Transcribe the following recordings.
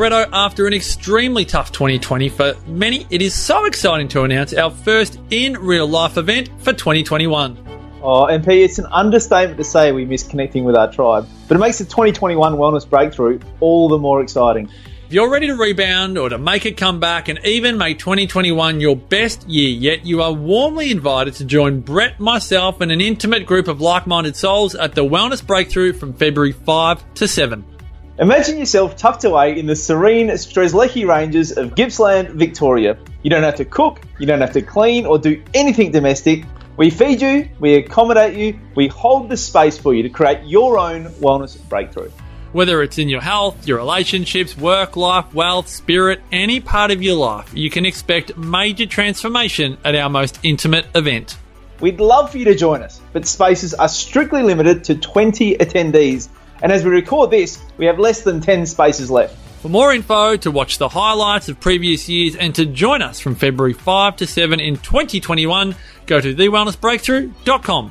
After an extremely tough 2020 for many, it is so exciting to announce our first in real life event for 2021. Oh, MP, it's an understatement to say we miss connecting with our tribe, but it makes the 2021 Wellness Breakthrough all the more exciting. If you're ready to rebound or to make a comeback and even make 2021 your best year yet, you are warmly invited to join Brett, myself, and an intimate group of like minded souls at the Wellness Breakthrough from February 5 to 7. Imagine yourself tucked away in the serene Strzelecki Ranges of Gippsland, Victoria. You don't have to cook, you don't have to clean or do anything domestic. We feed you, we accommodate you, we hold the space for you to create your own wellness breakthrough. Whether it's in your health, your relationships, work life, wealth, spirit, any part of your life, you can expect major transformation at our most intimate event. We'd love for you to join us, but spaces are strictly limited to 20 attendees. And as we record this, we have less than 10 spaces left. For more info, to watch the highlights of previous years, and to join us from February 5 to 7 in 2021, go to thewellnessbreakthrough.com.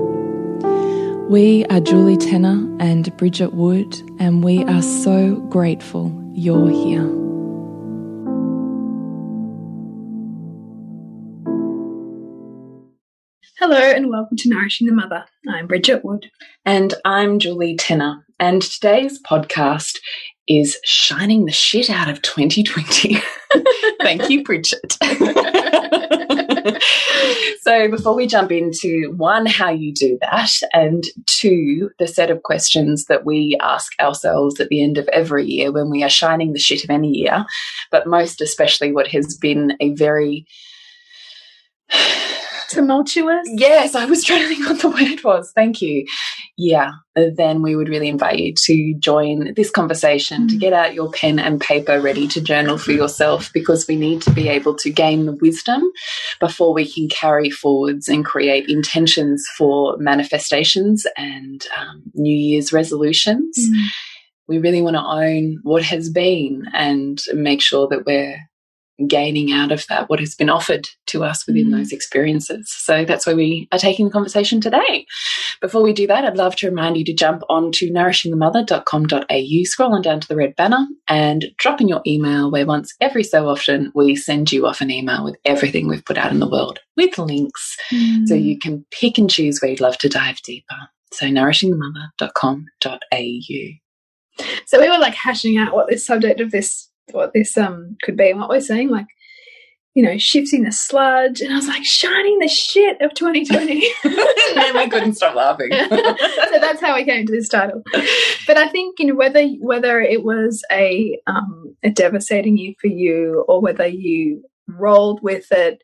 We are Julie Tenner and Bridget Wood, and we are so grateful you're here. Hello and welcome to Nourishing the Mother. I'm Bridget Wood. And I'm Julie Tenner. And today's podcast is shining the shit out of 2020. Thank you, Bridget. so, before we jump into one, how you do that, and two, the set of questions that we ask ourselves at the end of every year when we are shining the shit of any year, but most especially what has been a very tumultuous. Yes, I was trying to think what the word was. Thank you. Yeah, then we would really invite you to join this conversation, mm. to get out your pen and paper ready to journal for yourself because we need to be able to gain the wisdom before we can carry forwards and create intentions for manifestations and um, New Year's resolutions. Mm. We really want to own what has been and make sure that we're gaining out of that what has been offered to us within mm. those experiences. So that's where we are taking the conversation today. Before we do that, I'd love to remind you to jump on to nourishingthemother.com.au, scroll on down to the red banner and drop in your email where once every so often we send you off an email with everything we've put out in the world with links mm. so you can pick and choose where you'd love to dive deeper. So nourishingthemother.com.au. So we were like hashing out what this subject of this what this um could be and what we're seeing, like you know, shifting the sludge, and I was like, shining the shit of 2020. and we couldn't stop laughing. so that's how we came to this title. But I think you know whether whether it was a um, a devastating year for you, or whether you rolled with it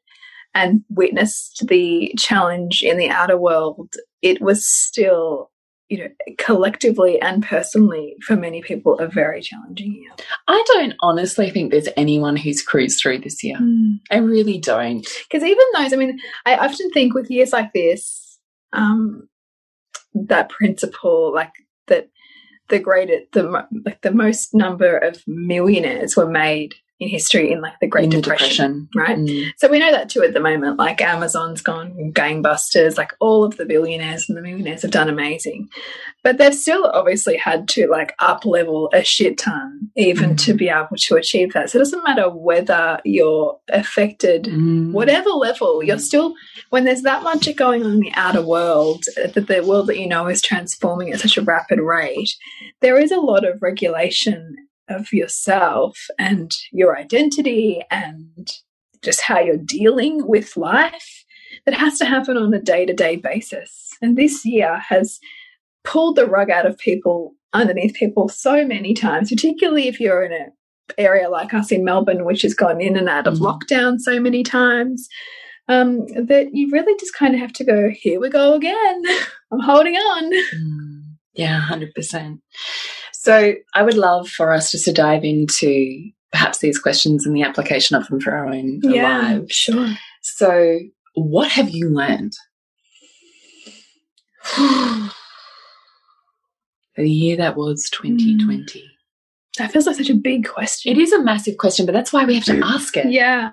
and witnessed the challenge in the outer world, it was still you know, collectively and personally, for many people, a very challenging year. I don't honestly think there's anyone who's cruised through this year. Mm. I really don't. Because even those, I mean, I often think with years like this, um, that principle, like that, the greatest, the like the most number of millionaires were made in history in like the Great Depression, Depression, right? Mm. So we know that too at the moment. Like Amazon's gone gangbusters, like all of the billionaires and the millionaires have done amazing, but they've still obviously had to like up level a shit ton even mm. to be able to achieve that. So it doesn't matter whether you're affected, mm. whatever level, you're still when there's that much going on in the outer world, that the world that you know is transforming at such a rapid rate. There is a lot of regulation of yourself and your identity and just how you're dealing with life that has to happen on a day to day basis. And this year has pulled the rug out of people underneath people so many times, particularly if you're in an area like us in Melbourne, which has gone in and out of mm. lockdown so many times. Um, that you really just kind of have to go, here we go again. I'm holding on. Mm. Yeah, 100%. So I would love for us just to dive into perhaps these questions and the application of them for our own yeah, lives. Sure. So, what have you learned? the year that was 2020. Mm. That feels like such a big question. It is a massive question, but that's why we have to ask it. Yeah.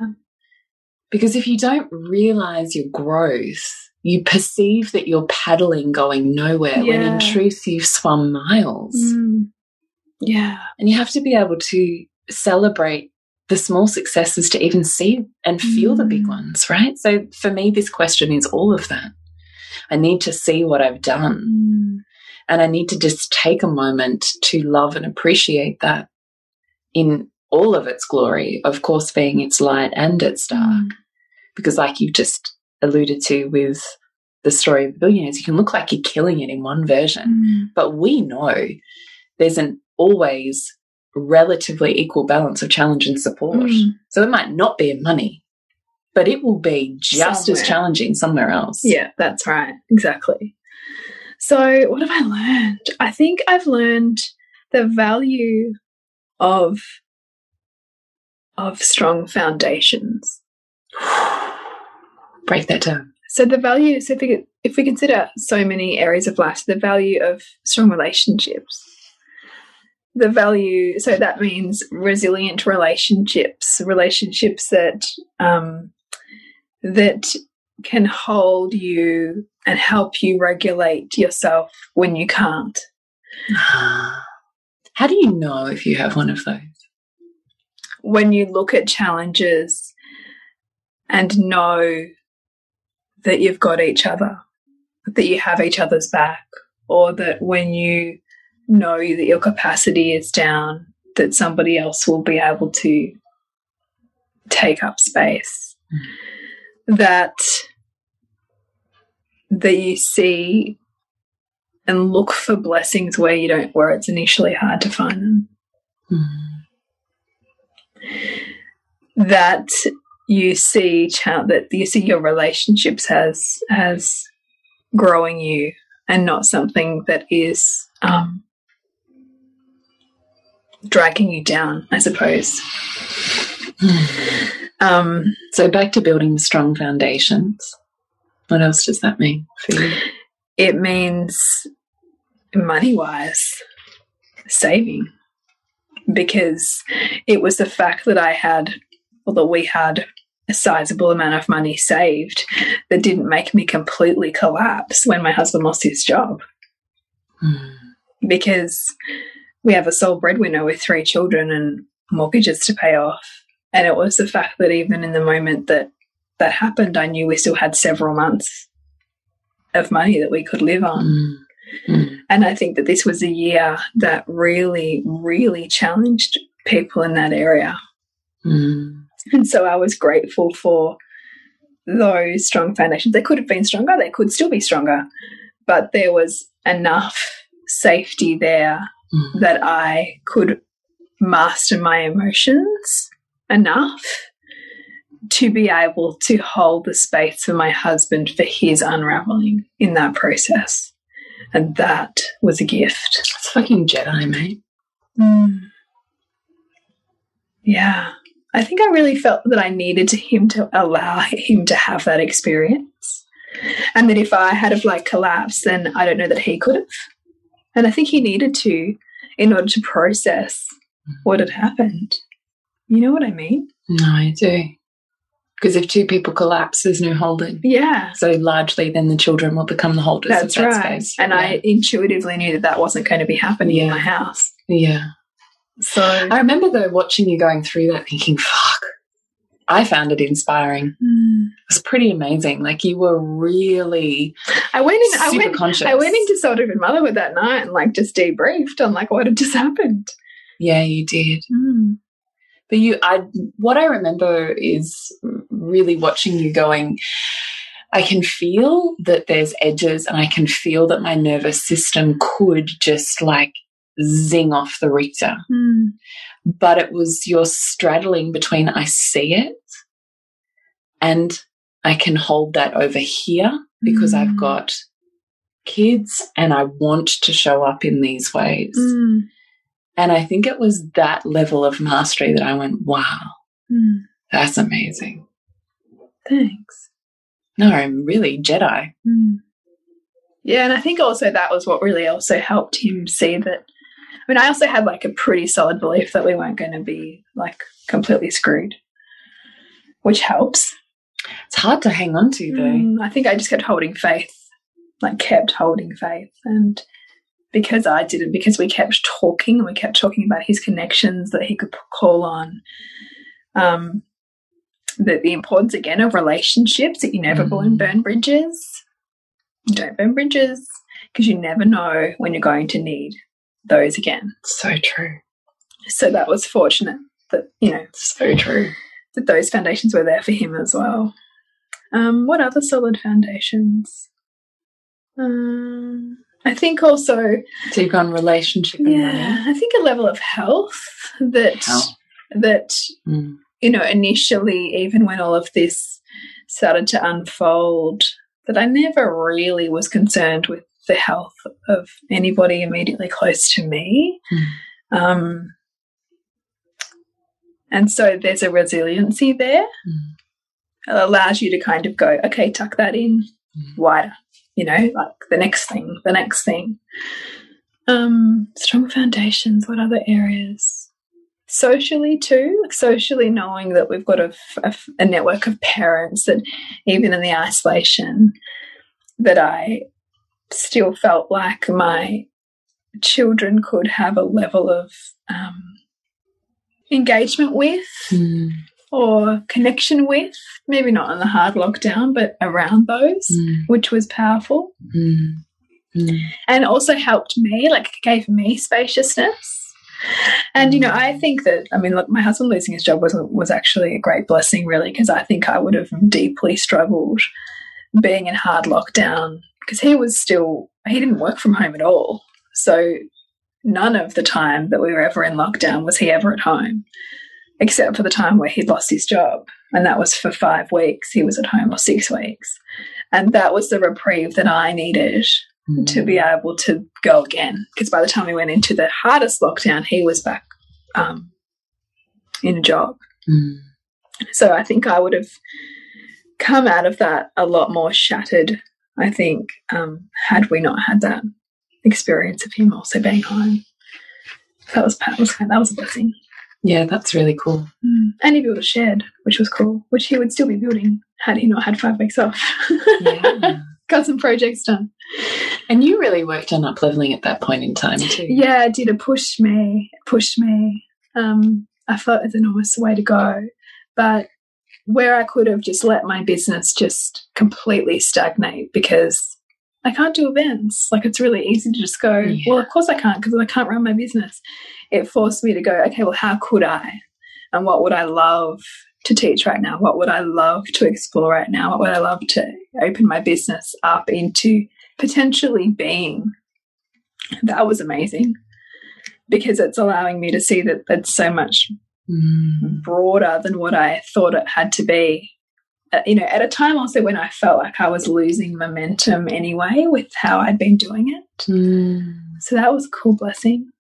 Because if you don't realize your growth, you perceive that you're paddling going nowhere yeah. when in truth you've swum miles. Yeah. And you have to be able to celebrate the small successes to even see and feel mm. the big mm. ones, right? So for me, this question is all of that. I need to see what I've done. Mm. And I need to just take a moment to love and appreciate that in all of its glory, of course, being its light and its dark. Mm. Because, like you've just alluded to with the story of the billionaires, you can look like you're killing it in one version, mm. but we know there's an always relatively equal balance of challenge and support. Mm. So it might not be in money, but it will be just somewhere. as challenging somewhere else. Yeah, that's right. Exactly. So, what have I learned? I think I've learned the value of of strong foundations. Break that down. So the value, so if we, if we consider so many areas of life, the value of strong relationships, the value so that means resilient relationships relationships that um, that can hold you and help you regulate yourself when you can't. How do you know if you have one of those? When you look at challenges and know that you've got each other that you have each other's back or that when you know that your capacity is down, that somebody else will be able to take up space. Mm. That that you see and look for blessings where you don't where it's initially hard to find them. Mm. That you see that you see your relationships as as growing you and not something that is um, dragging you down, I suppose. um, so back to building strong foundations. What else does that mean for you? It means money wise, saving. Because it was the fact that I had, or that we had a sizable amount of money saved that didn't make me completely collapse when my husband lost his job. Mm. Because we have a sole breadwinner with three children and mortgages to pay off. And it was the fact that even in the moment that that happened, I knew we still had several months of money that we could live on. Mm. Mm. And I think that this was a year that really, really challenged people in that area. Mm. And so I was grateful for those strong foundations. They could have been stronger, they could still be stronger, but there was enough safety there mm. that I could master my emotions enough to be able to hold the space for my husband for his unraveling in that process. And that was a gift. It's fucking Jedi, mate. Mm. Yeah. I think I really felt that I needed to him to allow him to have that experience. And that if I had have like collapsed, then I don't know that he could have. And I think he needed to in order to process what had happened. You know what I mean? No, I do. Because if two people collapse, there's no holding. Yeah. So largely, then the children will become the holders That's of that right. space. And yeah. I intuitively knew that that wasn't going to be happening in my house. yeah. So I remember though watching you going through that, thinking, "Fuck." I found it inspiring. Mm. It was pretty amazing. Like you were really I went in. I went. conscious. I went into Soul Driven Motherhood that night and like just debriefed on like what had just happened. Yeah, you did. Mm. But you, I, what I remember is really watching you going. I can feel that there's edges, and I can feel that my nervous system could just like zing off the Richter. Mm. But it was your straddling between I see it and I can hold that over here because Mm. I've got kids and I want to show up in these ways. Mm. And I think it was that level of mastery that I went, wow, Mm. that's amazing. Thanks. No, I'm really Jedi. Mm. Yeah, and I think also that was what really also helped him see that. I mean, I also had like a pretty solid belief that we weren't going to be like completely screwed, which helps. It's hard to hang on to, though. Mm, I think I just kept holding faith, like kept holding faith. And because I didn't, because we kept talking and we kept talking about his connections that he could call on, um, the, the importance again of relationships that you never Mm. burn bridges. Don't burn bridges because you never know when you're going to need those again. So true. So that was fortunate that, you know, So true. that those foundations were there for him as well. Um, what other solid foundations? Um, I think also, So you've gone relationship and yeah, I think a level of health that Health. that. Mm. you know initially, even when all of this started to unfold, that I never really was concerned with the health of anybody immediately close to me. Um, and so there's a resiliency there. Mm. It allows you to kind of go, okay, tuck that in Mm. wider, you know, like the next thing, the next thing. Um, strong foundations, what other areas? Socially, too, like socially knowing that we've got a network of parents that even in the isolation, that I still felt like my children could have a level of um, engagement with Mm. or connection with, maybe not in the hard lockdown, but around those, Mm. which was powerful Mm. Mm. and also helped me, like gave me spaciousness. And you know, I think that I mean, look, my husband losing his job was was actually a great blessing, really, because I think I would have deeply struggled being in hard lockdown because he was still he didn't work from home at all, so none of the time that we were ever in lockdown was he ever at home, except for the time where he'd lost his job, and that was for five weeks. He was at home or six weeks, and that was the reprieve that I needed Mm. to be able to go again. Because by the time we went into the hardest lockdown, he was back um, in a job. Mm. So I think I would have come out of that a lot more shattered. I think um, had we not had that experience of him also being home, that was that was, that was a blessing. Yeah, that's really cool. Mm. And he built a shed, which was cool, which he would still be building had he not had five weeks off. Yeah. Got some projects done. and you really worked on up leveling at that point in time too. Yeah, it did. It pushed me. It pushed me. Um, I felt it's an almost way to go. But where I could have just let my business just completely stagnate because I can't do events. Like it's really easy to just go, Yeah. well, of course I can't because I can't run my business. It forced me to go, okay, well, how could I? And what would I love to teach right now? What would I love to explore right now? What would I love to open my business up into potentially being? That was amazing because it's allowing me to see that it's so much Mm. broader than what I thought it had to be. uh, you know, at a time also when I felt like I was losing momentum anyway with how I'd been doing it. Mm. So that was a cool blessing.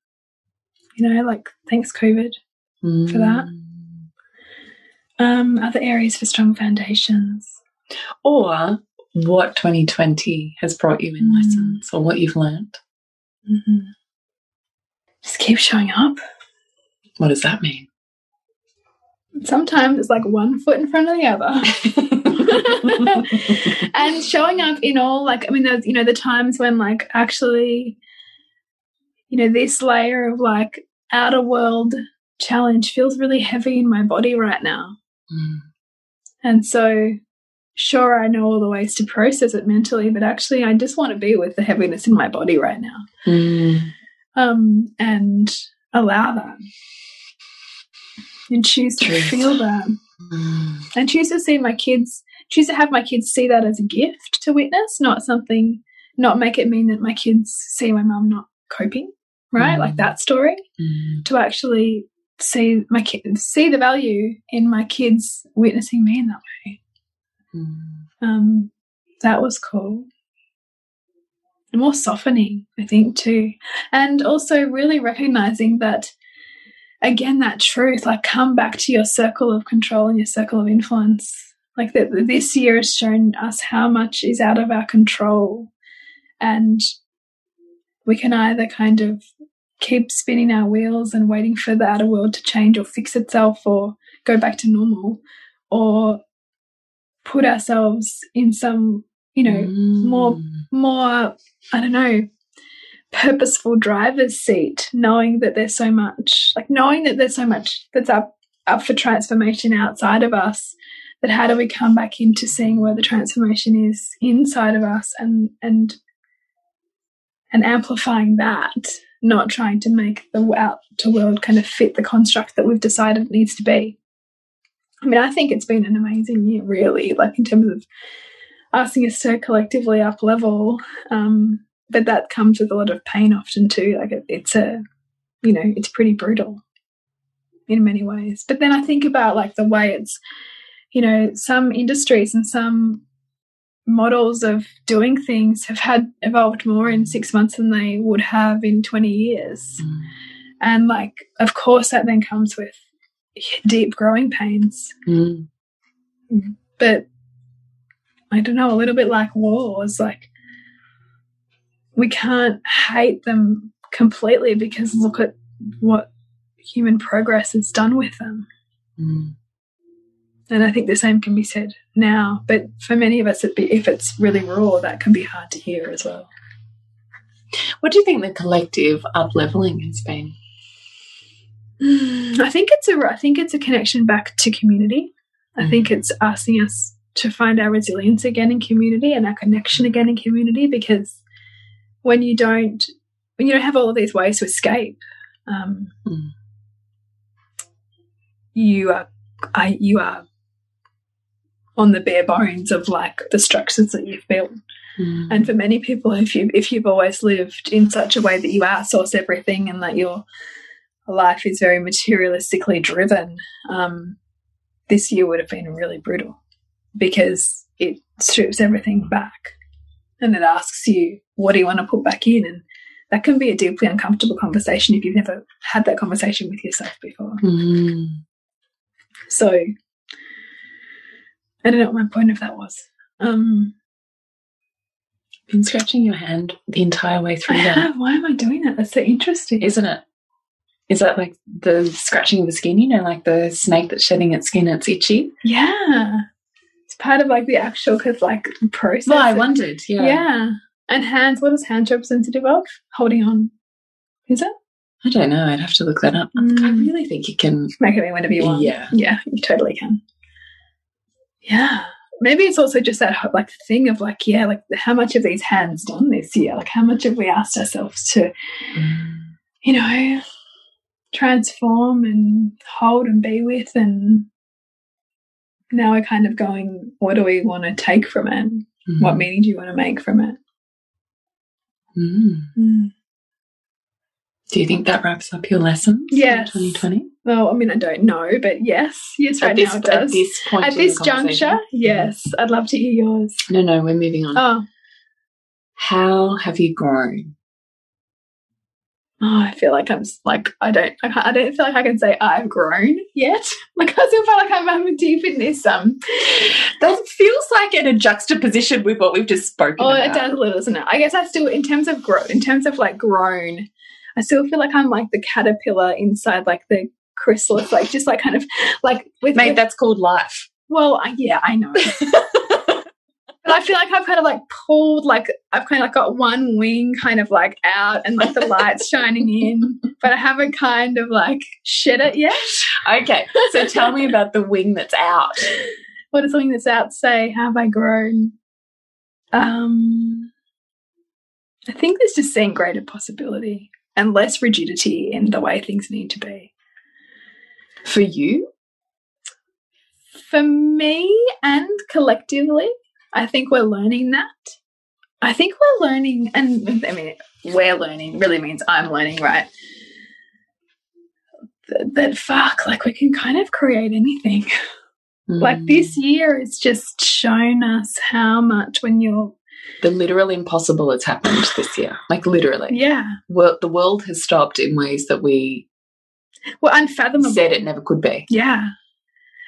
You know, like thanks COVID Mm. for that. Um, other areas for strong foundations. Or what 2020 has brought you in Mm. lessons or what you've learned. Mhm. Just keep showing up. What does that mean? Sometimes it's like one foot in front of the other. and showing up in all like I mean there's you know the times when like actually you know this layer of like outer world challenge feels really heavy in my body right now. Mm. And so sure I know all the ways to process it mentally, but actually I just want to be with the heaviness in my body right now. Mm. Um and allow that. And choose to feel that. Mm. and choose to see my kids choose to have my kids see that as a gift to witness not something not make it mean that my kids see my mum not coping right Mm. like that story Mm. to actually see my kids see the value in my kids witnessing me in that way Mm. um that was cool more softening i think too and also really recognizing that again that truth like come back to your circle of control and your circle of influence like that this year has shown us how much is out of our control and we can either kind of keep spinning our wheels and waiting for the outer world to change or fix itself or go back to normal or put ourselves in some you know more Mm. more i don't know purposeful driver's seat knowing that there's so much like knowing that there's so much that's up up for transformation outside of us But how do we come back into seeing where the transformation is inside of us and and and amplifying that not trying to make the outer world kind of fit the construct that we've decided needs to be? I mean i think it's been an amazing year really like in terms of asking us to collectively up level um but that comes with a lot of pain often too like it, it's a you know it's pretty brutal in many ways but then i think about like the way it's you know some industries and some models of doing things have had evolved more in six months than they would have in 20 years Mm. and like of course that then comes with deep growing pains Mm. but I don't know, a little bit like wars, like we can't hate them completely because look at what human progress has done with them. Mm. And I think the same can be said now. But for many of us, it'd be, if it's really raw, that can be hard to hear as well. What do you think the collective up leveling has been? I think it's a I think it's a connection back to community. I think it's asking us to find our resilience again in community and our connection again in community because when you don't when you don't have all of these ways to escape, um, Mm. you are I, you are on the bare bones of like the structures that you've built. Mm. And for many people, if you if you've always lived in such a way that you outsource everything and that your life is very materialistically driven, um, this year would have been really brutal because it strips everything back and it asks you, what do you want to put back in? And that can be a deeply uncomfortable conversation if you've never had that conversation with yourself before. Mm. So I don't know what my point of that was. Um, Been scratching your hand the entire way I through that, have. Why am I doing that? That's so interesting. isn't it? Is that like the scratching of the skin? You know, like the snake that's shedding its skin, it's itchy. Yeah. It's part of like the actual cause like process. Well, I wondered. Yeah. Yeah. And hands, what is hand job sensitive of? Holding on. Is it? I don't know. I'd have to look that up. I Mm. really think you can. Make it whenever you want. Yeah. Yeah, you totally can. Yeah. Maybe it's also just that like thing of like, yeah, like how much of these hands done this year? Like how much have we asked ourselves to, Mm. you know, transform and hold and be with and now we're kind of going, what do we want to take from it? What Mm. meaning do you want to make from it? Mm. Mm. Do you think that wraps up your lessons? Yes. 2020? Well, I mean, I don't know, but yes, yes, right this, now it At does. this point, At this juncture, yes, I'd love to hear yours. No, no, we're moving on. Oh, How have you grown? Oh, I feel like I'm like I don't I, can't- I don't feel like I can say I've grown yet. Like I still feel like I'm, I'm deep in this. Um, That feels like in a juxtaposition with what we've just spoken oh, about. it does a little, doesn't it? I guess I still, in terms of growth, in terms of like grown, I still feel like I'm like the caterpillar inside like the chrysalis, like just like kind of like with, Mate, with that's called life. well, I- yeah, I know. But I feel like I've kind of like pulled, like I've kind of like got one wing kind of like out and like the light's shining in, but I haven't kind of like shed it yet. Okay, so tell me about the wing that's out. What does something that's out say? How have I grown? Um, I think there's just seeing greater possibility and less rigidity in the way things need to be. For you? For me and collectively, I think we're learning that. I think we're learning, and I mean, we're learning really means I'm learning, right? That, that fuck, like we can kind of create anything. Like Mm. this year has just shown us how much when you're, The literal impossible has happened this year. Like literally. yeah, Well, the world has stopped in ways that we we're unfathomable. said it never could be. Yeah.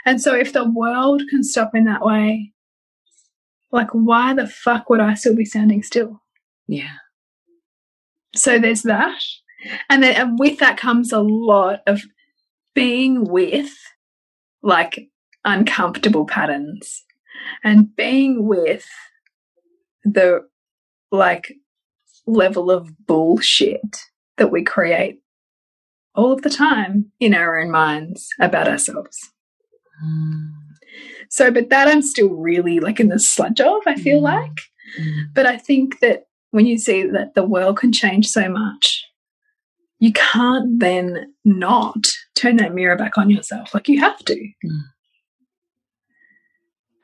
And so if the world can stop in that way, like why the fuck would I still be standing still? Yeah. So there's that. And then and with that comes a lot of being with like uncomfortable patterns and being with the like level of bullshit that we create all of the time in our own minds about ourselves. Mm. So, but that I'm still really like in the sludge of, I feel Mm. like. Mm. But I think that when you see that the world can change so much, you can't then not turn that mirror back on yourself. Like you have to. Mm.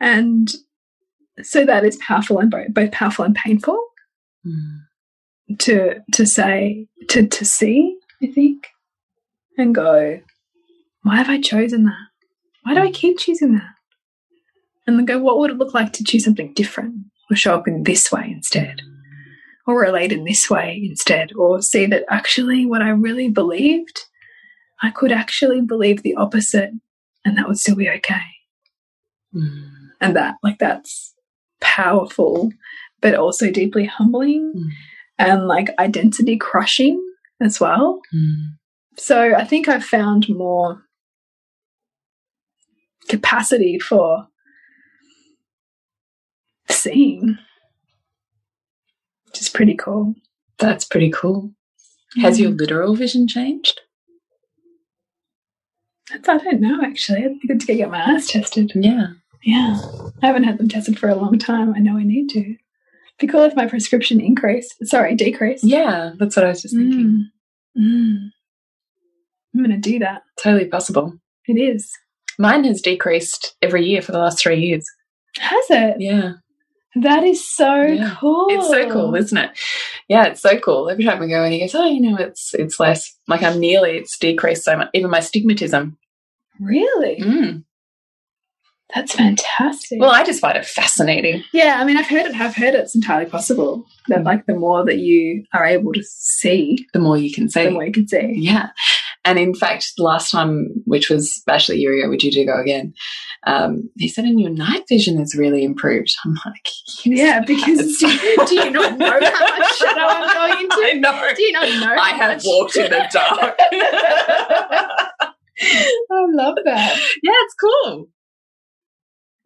And so that is powerful and both, both powerful and painful Mm. to to say to to see, I think, and go, why have I chosen that? Why do I keep choosing that? And then go, what would it look like to choose something different or show up in this way instead? Or relate in this way instead, or see that actually what I really believed, I could actually believe the opposite and that would still be okay. Mm. And that, like, that's powerful, but also deeply humbling Mm. and like identity crushing as well. Mm. So I think I've found more capacity for seeing, which is pretty cool. That's pretty cool. Has your literal vision changed? That's, I don't know actually. It'd be good to get my eyes tested. Yeah. Yeah. I haven't had them tested for a long time. I know I need to. Be cool if my prescription increased. Sorry, decreased. Yeah, that's what I was just thinking. Mm. Mm. I'm going to do that. Totally possible. It is. Mine has decreased every year for the last three years. Has it? Yeah. That is so Yeah. cool. It's so cool, isn't it? Yeah, it's so cool. Every time we go and he goes, Oh, you know, it's it's less. Like I'm nearly it's decreased so much. Even my stigmatism. Really? Mm. That's fantastic. Well, I just find it fascinating. yeah, I mean, I've heard it. I've heard it's entirely possible that, like, the more that you are able to see, The more you can see. the more you can see. Yeah. And in fact, the last time, which was actually a year ago, we due to go again, um, he said, and your night vision has really improved. I'm like, yes, Yeah, because do, you- do you not know how much shadow I'm going into? I know. Do you not know? I have much- walked in the dark. I love that. yeah, it's cool.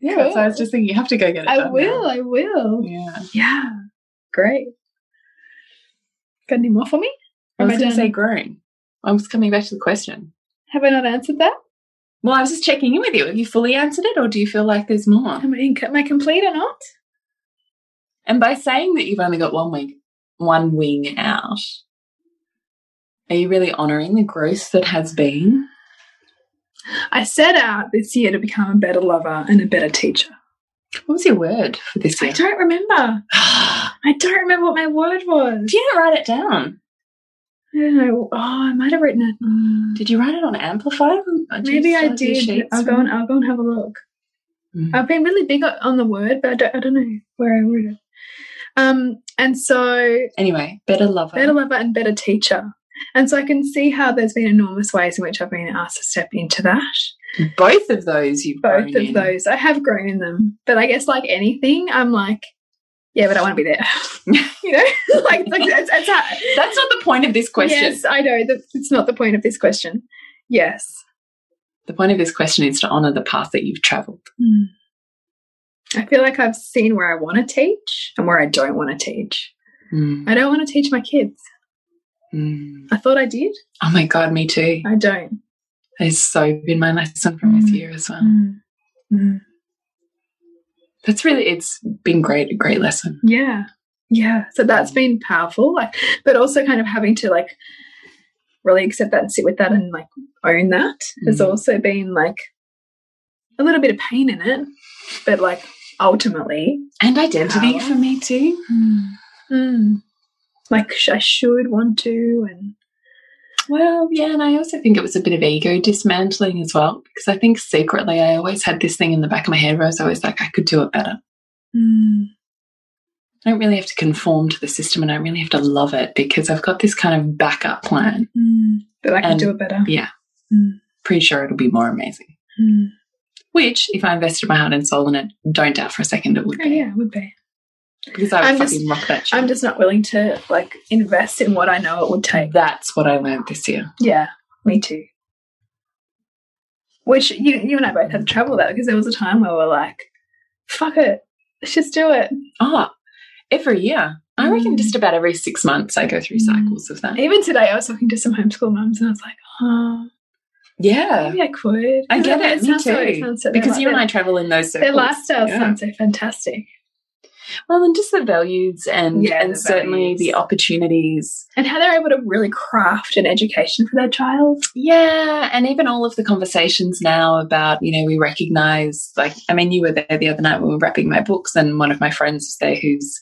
Yeah, Cool. so I was just thinking, you have to go get it I will. now. I will. Yeah. Yeah. Great. Got any more for me? I was going to say grown. I was coming back to the question. Have I not answered that? Well, I was just checking in with you. Have you fully answered it, or do you feel like there's more? Am I, am I complete or not? And by saying that you've only got one wing, one wing out, are you really honouring the growth that has been? I set out this year to become a better lover and a better teacher. What was your word for this I don't remember. I don't remember what my word was. Do you not write it down? I don't know. Oh, I might have written it. Mm. Did you write it on Amplify? Or do you Maybe I did. I'll go and I'll go and have a look. Mm. I've been really big on the word, but I don't, I don't know where I wrote it. Um, and so Anyway, better lover. better lover and better teacher. And so I can see how there's been enormous ways in which I've been asked to step into that. Both of those you've Both grown of in. those. I have grown in them. But I guess like anything, I'm like, yeah, but I want to be there. you know? like, like it's, it's how- That's not the point of this question. Yes, I know that it's not the point of this question. Yes. The point of this question is to honour the path that you've travelled. Hmm. I feel like I've seen where I want to teach and where I don't want to teach. Mm. I don't want to teach my kids. Mm. I thought I did. Oh my god, me too. I don't. It's so been my lesson from this Mm. year as well. Mm. Mm. That's really it's been great, a great lesson. Yeah. Yeah. So that's been powerful. Like, but also kind of having to like really accept that and sit with that and like own that has Mm. also been like a little bit of pain in it. But like ultimately, And identity Power. for me too. mm, like I should want to and Well, yeah, and I also think it was a bit of ego dismantling as well, because I think secretly I always had this thing in the back of my head where I was always like, I could do it better. mm, I don't really have to conform to the system and I really have to love it because I've got this kind of backup plan. mm, but I can And- do it better. Yeah. Mm. Pretty sure it'll be more amazing. Mm. Which, if I invested my heart and soul in it, don't doubt for a second it would Oh, be. yeah, it would be. Because I would I'm fucking just- rock that shit. I'm just not willing to like invest in what I know it would take. That's what I learned this year. Yeah, me too. Which you, you and I both had trouble travel that because there was a time where we were like, fuck it, let's just do it. Oh, every year. I reckon Mm. just about every six months I go through Mm. cycles of that. Even today, I was talking to some homeschool mums and I was like, oh, Yeah. maybe I could. I get it, me sounds so- too. so- because their- you and I travel in those Their circles. lifestyle Yeah. sounds so fantastic. Well, and just the values and Yeah, and the certainly values. the opportunities. And how they're able to really craft an education for their child. Yeah, and even all of the conversations now about you know we recognize like I mean you were there the other night when we were wrapping my books and one of my friends was there who's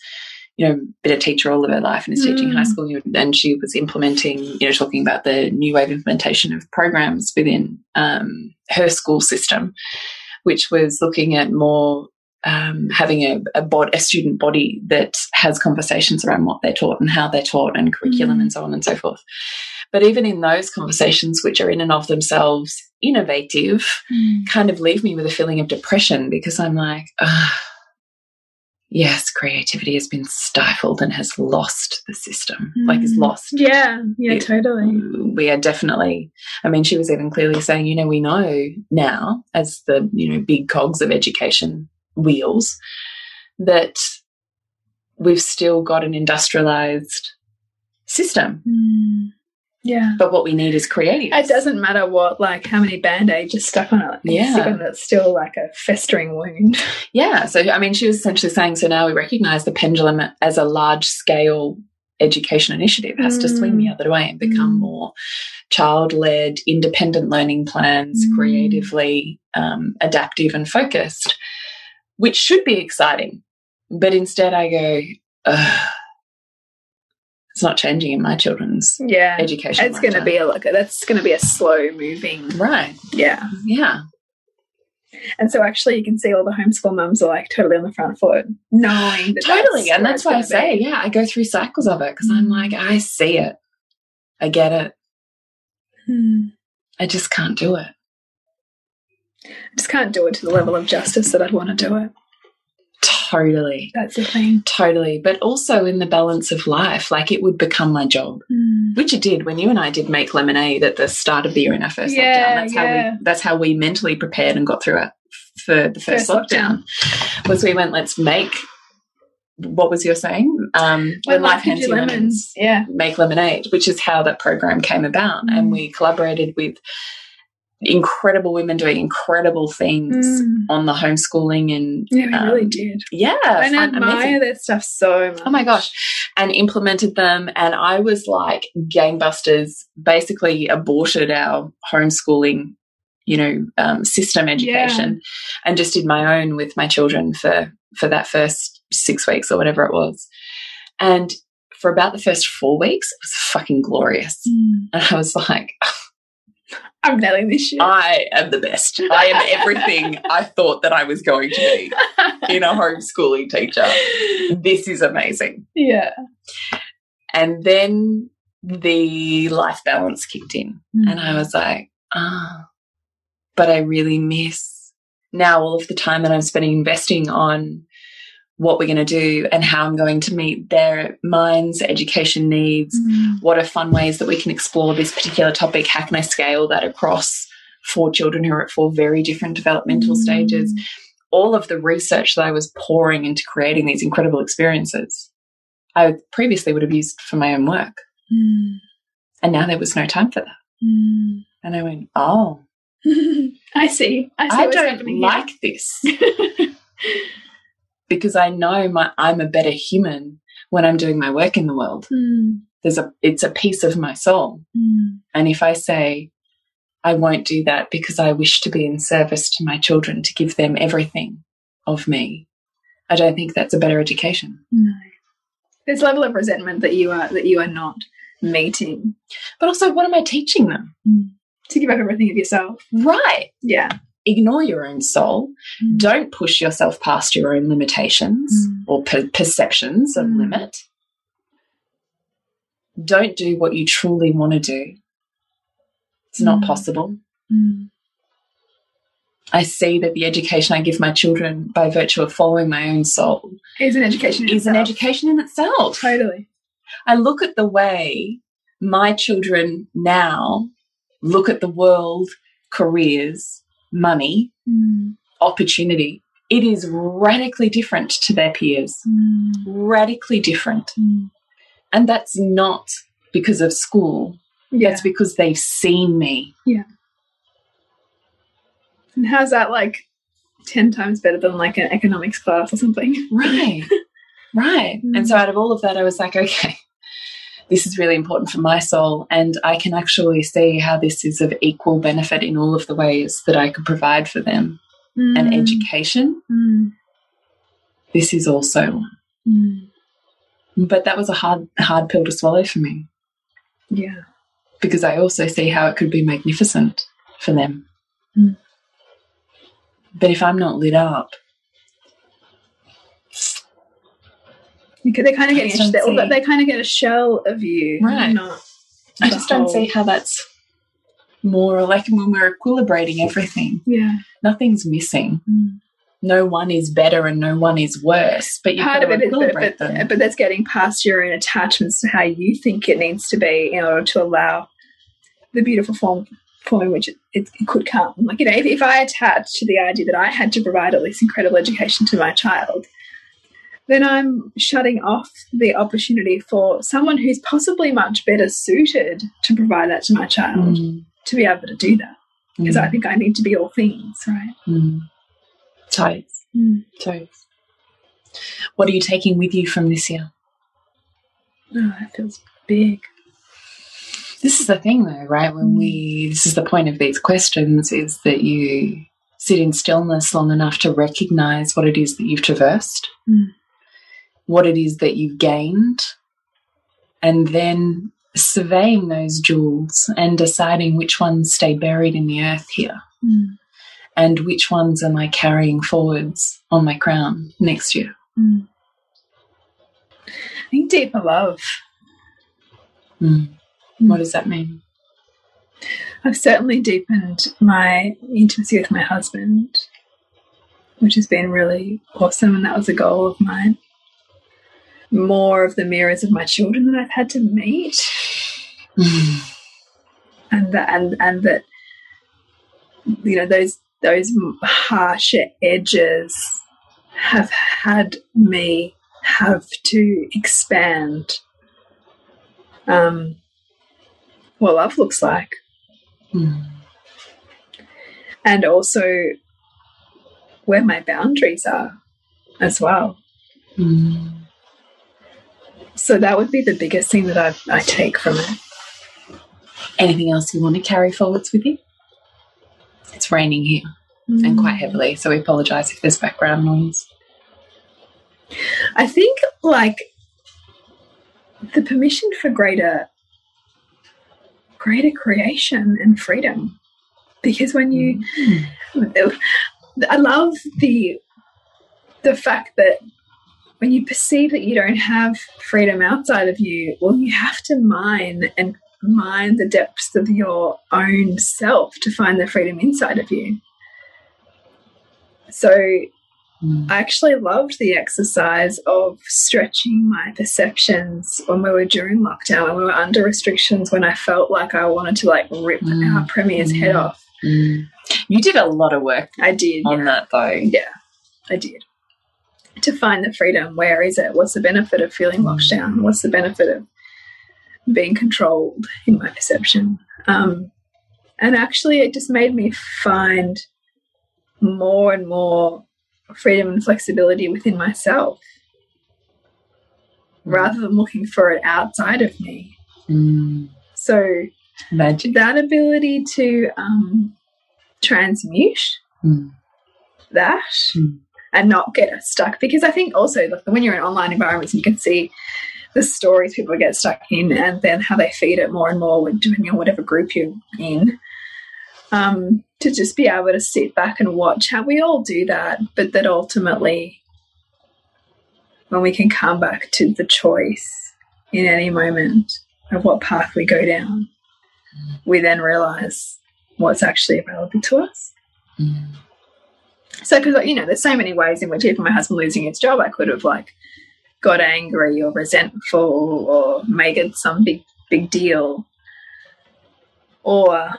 you know been a teacher all of her life and is teaching Mm. high school and she was implementing you know talking about the new wave implementation of programs within um, her school system, which was looking at more um, having a, a, bod, a student body that has conversations around what they're taught and how they're taught and curriculum Mm. and so on and so forth. But even in those conversations, which are in and of themselves innovative, kind of leave me with a feeling of depression because I'm like, Ugh, yes, creativity has been stifled and has lost the system, like is Mm. lost. Yeah, yeah, Yeah. totally. We are definitely, I mean, she was even clearly saying, you know, we know now as the, you know, big cogs of education wheels that we've still got an industrialized system. Mm. Yeah. But what we need is creative. It doesn't matter what, like, how many band aids are stuck on it. Like, Yeah. It's still like a festering wound. Yeah. So, I mean, she was essentially saying, so now we recognize the pendulum as a large scale education initiative has to swing the Mm. other way and become Mm. more child led, independent learning plans, Mm. creatively um, adaptive and focused, which should be exciting. But instead, I go, Ugh, it's not changing in my children's Yeah. education. It's going to be a like that's going to be a slow moving. right. Yeah. Yeah. And so actually, you can see all the homeschool mums are like totally on the front foot, knowing that totally and that's why i say be. yeah i go through cycles of it because i'm Mm. like i see it i get it Hmm. i just can't do it I just can't do it to the level of justice that I'd want to do it. totally That's the thing. totally but also in the balance of life like it would become my job Hmm. which it did when you and i did make lemonade at the start of the year in our first Yeah, lockdown that's how we that's how we mentally prepared and got through it for the first, First lockdown, was we went let's make what was your saying um When life life hands you you lemons. Yeah. make lemonade which is how that program came about and Mm. we collaborated with incredible women doing incredible things Mm. on the homeschooling and Yeah, we um, really did. yeah and fun- admire amazing. their stuff so much. oh my gosh and implemented them and i was like gangbusters basically aborted our homeschooling you know um, system education and just did my own with my children for for that first six weeks or whatever it was and for about the first four weeks, it was fucking glorious. Mm. And I was like, I'm nailing this shit. I am the best. I am everything I thought that I was going to be in a homeschooling teacher. This is amazing. yeah. And then the life balance kicked in. And I was like, ah, but I really miss now all of the time that I'm spending investing on what we're going to do and how I'm going to meet their minds, education needs. Mm. What are fun ways that we can explore this particular topic? How can I scale that across four children who are at four very different developmental stages? All of the research that I was pouring into creating these incredible experiences, I previously would have used for my own work. Mm. And now there was no time for that. Mm. And I went, oh, I see. I see I don't like this because I know my I'm a better human when I'm doing my work in the world. Mm. There's a it's a piece of my soul. Mm. And if I say I won't do that because I wish to be in service to my children to give them everything of me, I don't think that's a better education. No. There's a level of resentment that you are that you are not meeting But also what am I teaching them? to give up everything of yourself. Right. Yeah. Ignore your own soul. Don't push yourself past your own limitations Mm. or per perceptions of Mm. limit. Don't do what you truly want to do. It's not Mm. possible. Mm. I see that the education I give my children by virtue of following my own soul Is an education in is an education in itself. Totally. I look at the way my children now look at the world, careers, money, Mm. opportunity. It is radically different to their peers. Mm. Radically different. Mm. And that's not because of school. Yeah. That's because they've seen me. Yeah. And how's that like ten times better than like an economics class or something? Right. right. And so out of all of that, I was like, okay, this is really important for my soul. And I can actually see how this is of equal benefit in all of the ways that I could provide for them. And Mm. education, Mm. this is also. Mm. But that was a hard, hard pill to swallow for me Yeah. because I also see how it could be magnificent for them. Mm. But if I'm not lit up, Because they're kind of just a, they, they kind of get a shell of you, Right. I just don't see how that's more like when we're equilibrating everything. Yeah. Nothing's missing. Mm. No one is better and no one is worse. But Part of to it is, but, but, but that's getting past your own attachments to how you think it needs to be in order to allow the beautiful form form in which it, it, it could come. Like, you know, if, if I attach to the idea that I had to provide all this incredible education to my child, then I'm shutting off the opportunity for someone who's possibly much better suited to provide that to my child Mm, to be able to do that. Because I mm, think I need to be all things, right? mm. Totes. Mm. Totes. What are you taking with you from this year? Oh, that feels big. This is the thing, though, right? When we, this is the point of these questions, is that you sit in stillness long enough to recognize what it is that you've traversed, Mm. What it is that you've gained, and then surveying those jewels and deciding which ones stay buried in the earth here Mm. and which ones am I carrying forwards on my crown next year. Mm. I think deeper love. Mm. Mm. What does that mean? I've certainly deepened my intimacy with my husband, which has been really awesome, and that was a goal of mine. More of the mirrors of my children that I've had to meet, Mm. and that and and that you know those those harsher edges have had me have to expand um, what love looks like. Mm. and also where my boundaries are as well. Mm. So that would be the biggest thing that I, I take from it. Anything else you want to carry forwards with you? It's raining here and quite mm. heavily, so we apologise if there's background noise. I think like the permission for greater greater creation and freedom because when you mm. i love the the fact that when you perceive that you don't have freedom outside of you well you have to mine and mine the depths of your own self to find the freedom inside of you so Mm. I actually loved the exercise of stretching my perceptions when we were during lockdown, when we were under restrictions, when I felt like I wanted to like rip Mm. our premier's Mm. head off. Mm. You did a lot of work I did. on yeah. that though. Yeah, I did. To find the freedom, where is it? What's the benefit of feeling locked down? What's the benefit of being controlled in my perception? Um, and actually, it just made me find more and more freedom and flexibility within myself rather than looking for it outside of me. Mm. So, Magic. that ability to um, transmute Mm. that Mm. And not get stuck because I think also like when you're in online environments you can see the stories people get stuck in and then how they feed it more and more when doing in whatever group you're in. Um, to just be able to sit back and watch how we all do that, but that ultimately when we can come back to the choice in any moment of what path we go down, we then realize what's actually available to us. Mm. So, because you know, there's so many ways in which even my husband losing his job, I could have like got angry or resentful or made it some big big deal, or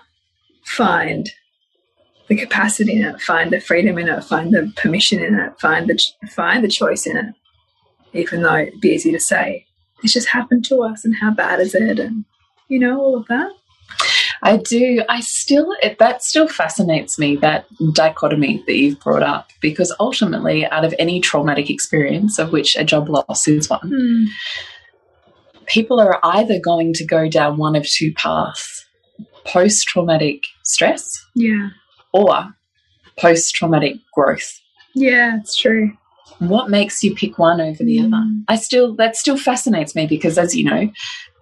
find the capacity in it, find the freedom in it, find the permission in it, find the find the choice in it. Even though it'd be easy to say, it's just happened to us, and how bad is it, and you know all of that. I do. I still, it, that still fascinates me, that dichotomy that you've brought up, because ultimately, out of any traumatic experience, of which a job loss is one, people are either going to go down one of two paths post traumatic stress Yeah, or post traumatic growth. yeah, it's true. What makes you pick one over the other? Mm. I still, that still fascinates me because, as you know,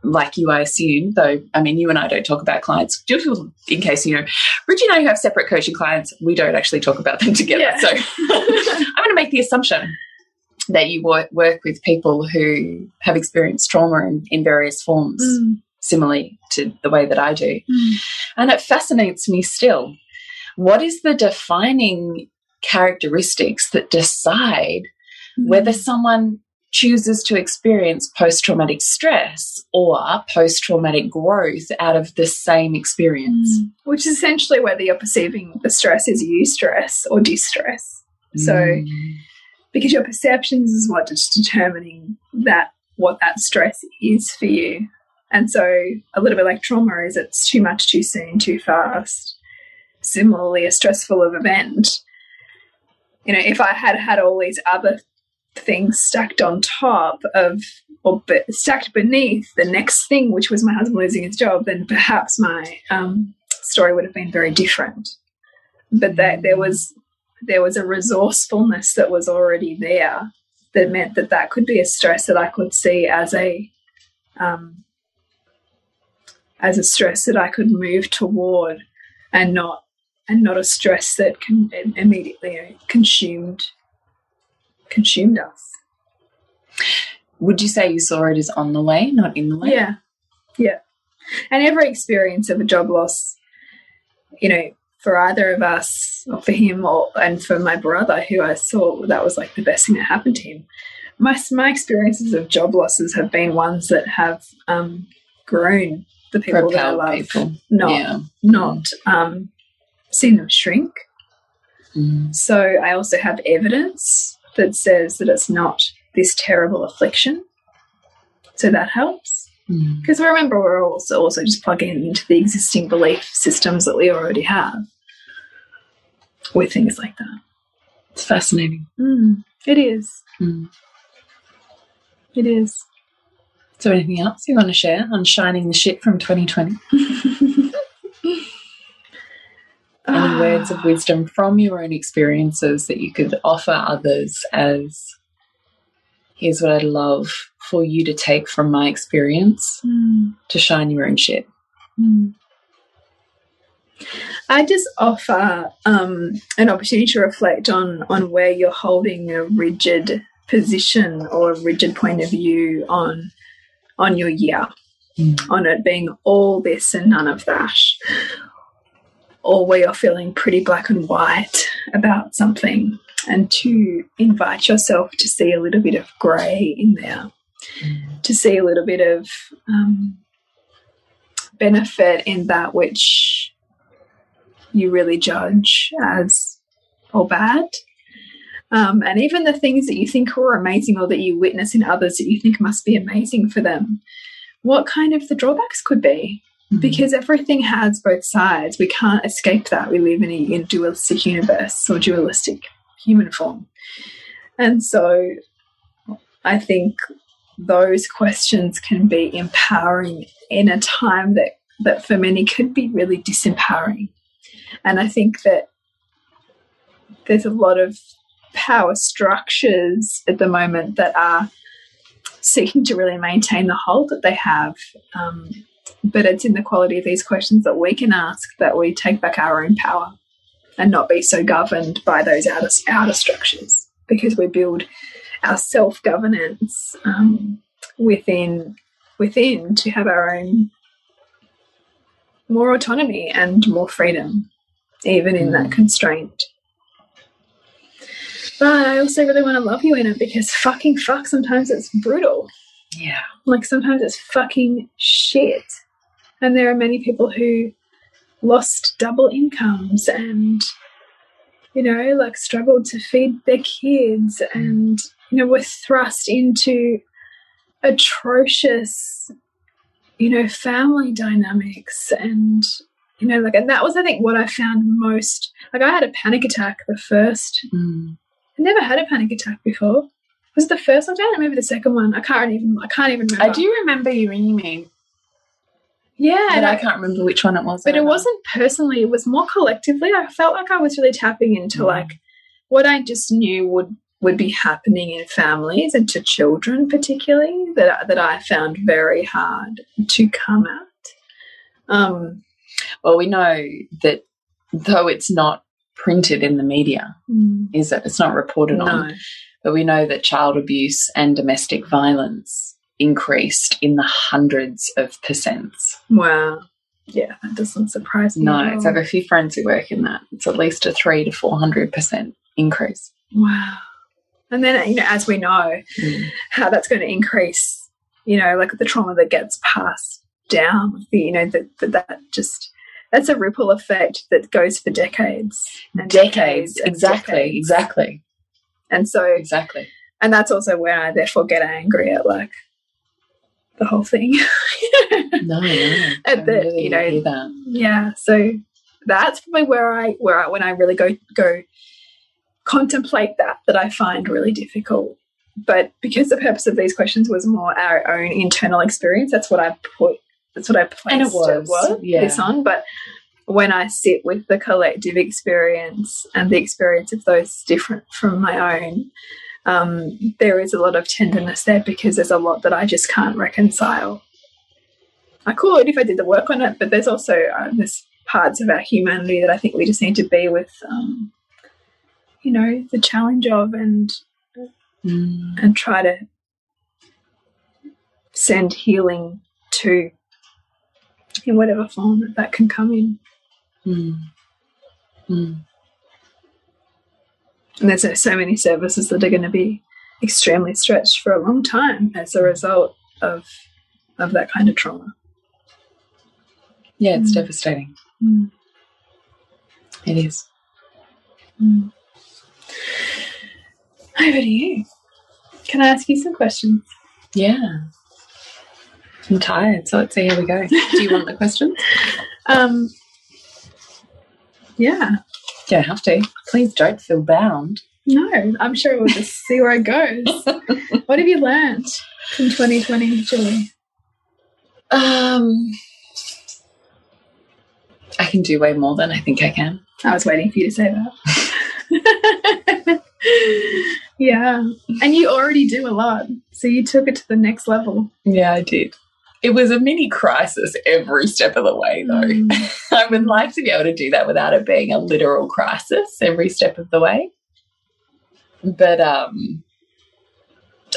like you, I assume, though, I mean, you and I don't talk about clients. Just in case you know, Bridgie and I have separate coaching clients. We don't actually talk about them together. Yeah. So I'm going to make the assumption that you work, work with people who have experienced trauma in, in various forms, Mm. similarly to the way that I do. Mm. And it fascinates me still. What is the defining characteristics that decide whether someone chooses to experience post traumatic stress or post traumatic growth out of the same experience? Mm. Which is essentially whether you're perceiving the stress as eustress or distress. So, Mm. because your perceptions is what is determining that what that stress is for you. And so, a little bit like trauma is it's too much, too soon, too fast. Similarly, a stressful of event. You know, if I had had all these other things stacked on top of or be stacked beneath the next thing, which was my husband losing his job, then perhaps my um, story would have been very different. But that there was there was a resourcefulness that was already there that meant that that could be a stress that I could see as a um, as a stress that I could move toward, and not and not a stress that can immediately consumed consumed us. Would you say you saw it as on the way, not in the way? Yeah, yeah. And every experience of a job loss, you know, for either of us, or for him, or and for my brother, who I saw that was like the best thing that happened to him. My my experiences of job losses have been ones that have um, grown the people that I love, people. not Yeah. not um, seen them shrink. Mm. So I also have evidence that says that it's not this terrible affliction. So that helps. Mm. Because remember, we're also also just plugging into the existing belief systems that we already have with things like that. It's fascinating. Mm, it is. Mm. It is. So, anything else you want to share on shining the shit from 2020? Any words of wisdom from your own experiences that you could offer others as here's what I'd love for you to take from my experience Mm. to shine your own shit. Mm. I just offer um, an opportunity to reflect on on where you're holding a rigid position or a rigid point of view on on your year, on it being all this and none of that, or where you're feeling pretty black and white about something, and to invite yourself to see a little bit of grey in there, to see a little bit of um, benefit in that which you really judge as or bad. Um, and even the things that you think are amazing or that you witness in others that you think must be amazing for them, what kind of the drawbacks could be. Because everything has both sides. We can't escape that. We live in a, in a dualistic universe or dualistic human form. And so I think those questions can be empowering in a time that, that for many could be really disempowering. And I think that there's a lot of power structures at the moment that are seeking to really maintain the hold that they have. Um, but it's in the quality of these questions that we can ask that we take back our own power and not be so governed by those outer, outer structures because we build our self governance um, within within to have our own more autonomy and more freedom, even in that constraint. But I also really want to love you in it because fucking fuck, sometimes it's brutal. Yeah. Like sometimes it's fucking shit. And there are many people who lost double incomes and, you know, like struggled to feed their kids and, you know, were thrust into atrocious, you know, family dynamics and, you know, like, and that was, I think, what I found most. Like, I had a panic attack the first Mm. I never had a panic attack before. Was it the first lockdown or maybe the second one? I can't even. I can't even remember. I do remember you ringing me, Yeah, but and I I, can't remember which one it was. but it wasn't personally. It was more collectively. I felt like I was really tapping into Mm. like what I just knew would would be happening in families and to children, particularly that that I found very hard to come at. Um, Well, we know that though it's not printed in the media, is it? It's not reported on. But we know that child abuse and domestic violence increased in the hundreds of percents. wow, yeah, that doesn't surprise me. No, at it's all. I have a few friends who work in that. It's at least a three to four hundred percent increase. Wow. And then, you know, as we know, Mm. how that's going to increase, you know, like the trauma that gets passed down, you know, that that, that just, that's a ripple effect that goes for decades. And Decades, and exactly, decades. exactly, And so, exactly. and that's also where I therefore get angry at like the whole thing. No, no, At the- really you know, that. yeah. So that's probably where I, where I, when I really go, go contemplate that, that I find really difficult. But because the purpose of these questions was more our own internal experience, that's what I put, that's what I placed And it was, yeah. this on. But when I sit with the collective experience and the experience of those different from my own, um, there is a lot of tenderness there because there's a lot that I just can't reconcile. I could if I did the work on it, but there's also uh, there's parts of our humanity that I think we just need to be with, um, you know, the challenge of and Mm. and try to send healing to in whatever form that, that can come in. Mm. Mm. And there's so many services that are going to be extremely stretched for a long time as a result of of that kind of trauma. Yeah, it's Mm. devastating. Mm. It is. Mm. Over to you. Can I ask you some questions? Yeah. I'm tired, so let's see how we go. Do you want the questions? Um, yeah. You don't have to. Please don't feel bound. No, I'm sure we'll just see where it goes. what have you learned from 2020, Julie? Um, I can do way more than I think I can. I was waiting for you to say that. Yeah. And you already do a lot. So you took it to the next level. Yeah, I did. It was a mini crisis every step of the way, though. Mm. I would like to be able to do that without it being a literal crisis every step of the way. But um,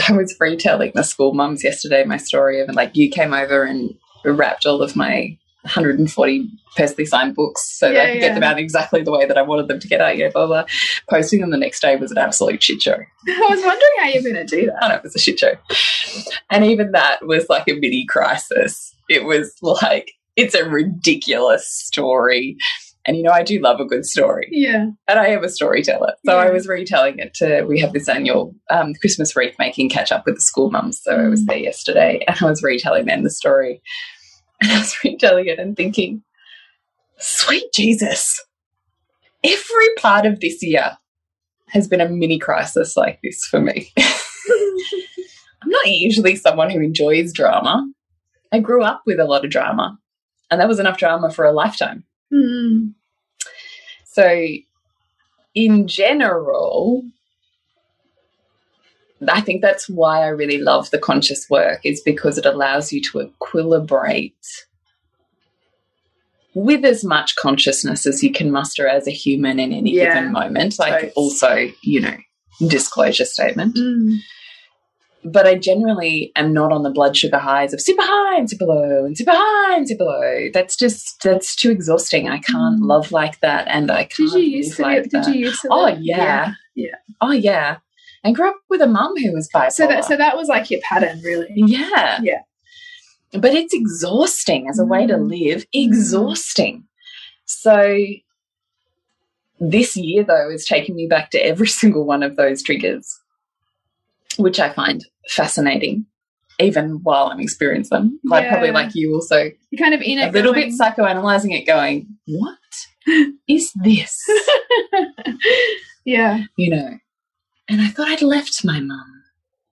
I was retelling the school mums yesterday my story of like you came over and wrapped all of my 140 personally signed books so that I could yeah. get them out exactly the way that I wanted them to get out. Yeah, blah blah. Posting them the next day was an absolute shit show. I was wondering how you're going to do I that. know it was a shit show. And even that was like a mini crisis. It was like, it's a ridiculous story. And you know, I do love a good story. Yeah. And I am a storyteller. So I was retelling it to, we have this annual um, Christmas wreath making catch up with the school mums. So I was Mm. there yesterday and I was retelling them the story. And I was retelling it and thinking, sweet Jesus, every part of this year has been a mini crisis like this for me. I'm not usually someone who enjoys drama. I grew up with a lot of drama, and that was enough drama for a lifetime. Mm. So, in general, I think that's why I really love the conscious work, is because it allows you to equilibrate with as much consciousness as you can muster as a human in any Yeah. given moment. Like, Totes. also, you know, disclosure statement. Mm. but I generally am not on the blood sugar highs of super high and super low and super high and super low. That's just that's too exhausting. I can't Mm. love like that, and I can't Did you to? like did that. you used to? oh live- yeah. Yeah. Oh yeah. I grew up with a mum who was bipolar. So that so that was like your pattern, really. yeah. Yeah. But it's exhausting as a way to Mm. live. Exhausting. So this year though is taking me back to every single one of those triggers, which I find fascinating, even while I'm experiencing them. Like probably like you also You're kind of in it. a little bit psychoanalyzing it, going, What is this? yeah. you know. And I thought I'd left my mum.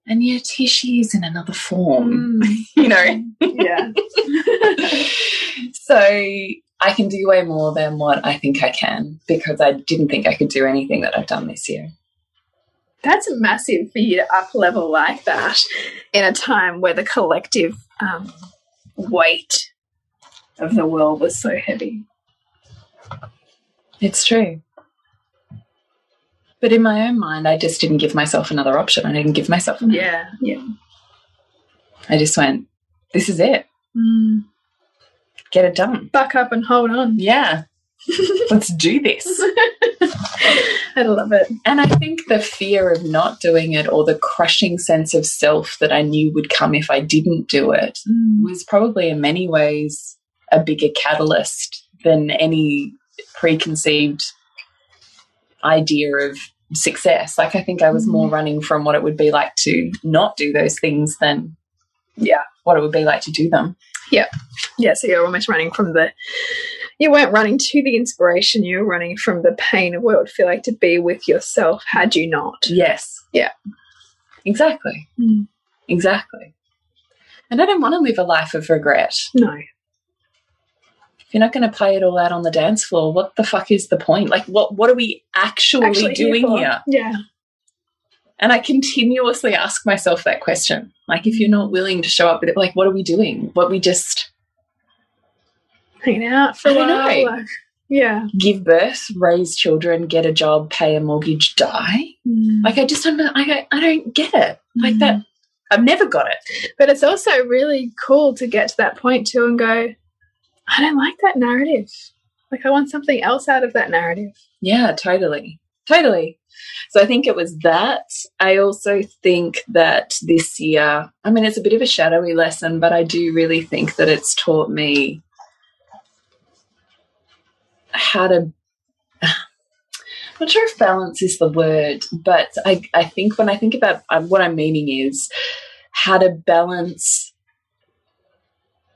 And yet here she is in another form. Mm. You know. Yeah. so I can do way more than what I think I can because I didn't think I could do anything that I've done this year. That's massive for you to up level like that in a time where the collective um, weight of the world was so heavy. It's true. But in my own mind, I just didn't give myself another option. I didn't give myself an Yeah. Yeah. I just went, this is it. Mm. Get it done. Buck up and hold on. Yeah. Let's do this. I love it. And I think the fear of not doing it or the crushing sense of self that I knew would come if I didn't do it was probably in many ways a bigger catalyst than any preconceived idea of success. Like, I think I was more running from what it would be like to not do those things than, Yeah. what it would be like to do them. Yeah, Yeah. so you're almost running from the. You weren't running to the inspiration, you were running from the pain of what it would feel like to be with yourself had you not. Yes. Yeah. Exactly. Mm. Exactly. And I don't want to live a life of regret. No. You're not going to play it all out on the dance floor, what the fuck is the point? Like, what what are we actually, Actually doing here? Yeah. And I continuously ask myself that question. Like, if you're not willing to show up with it, like, what are we doing? What we just Hanging out for a while. Like, yeah. give birth, raise children, get a job, pay a mortgage, die? Mm. Like, I just don't, I, I don't get it. Like that, mm. I've never got it. But it's also really cool to get to that point too and go, I don't like that narrative. Like I want something else out of that narrative. Yeah, totally. Totally. So I think it was that. I also think that this year, I mean, it's a bit of a shadowy lesson, but I do really think that it's taught me how to. I'm not sure if balance is the word, but I, I think when I think about uh, what I'm meaning is how to balance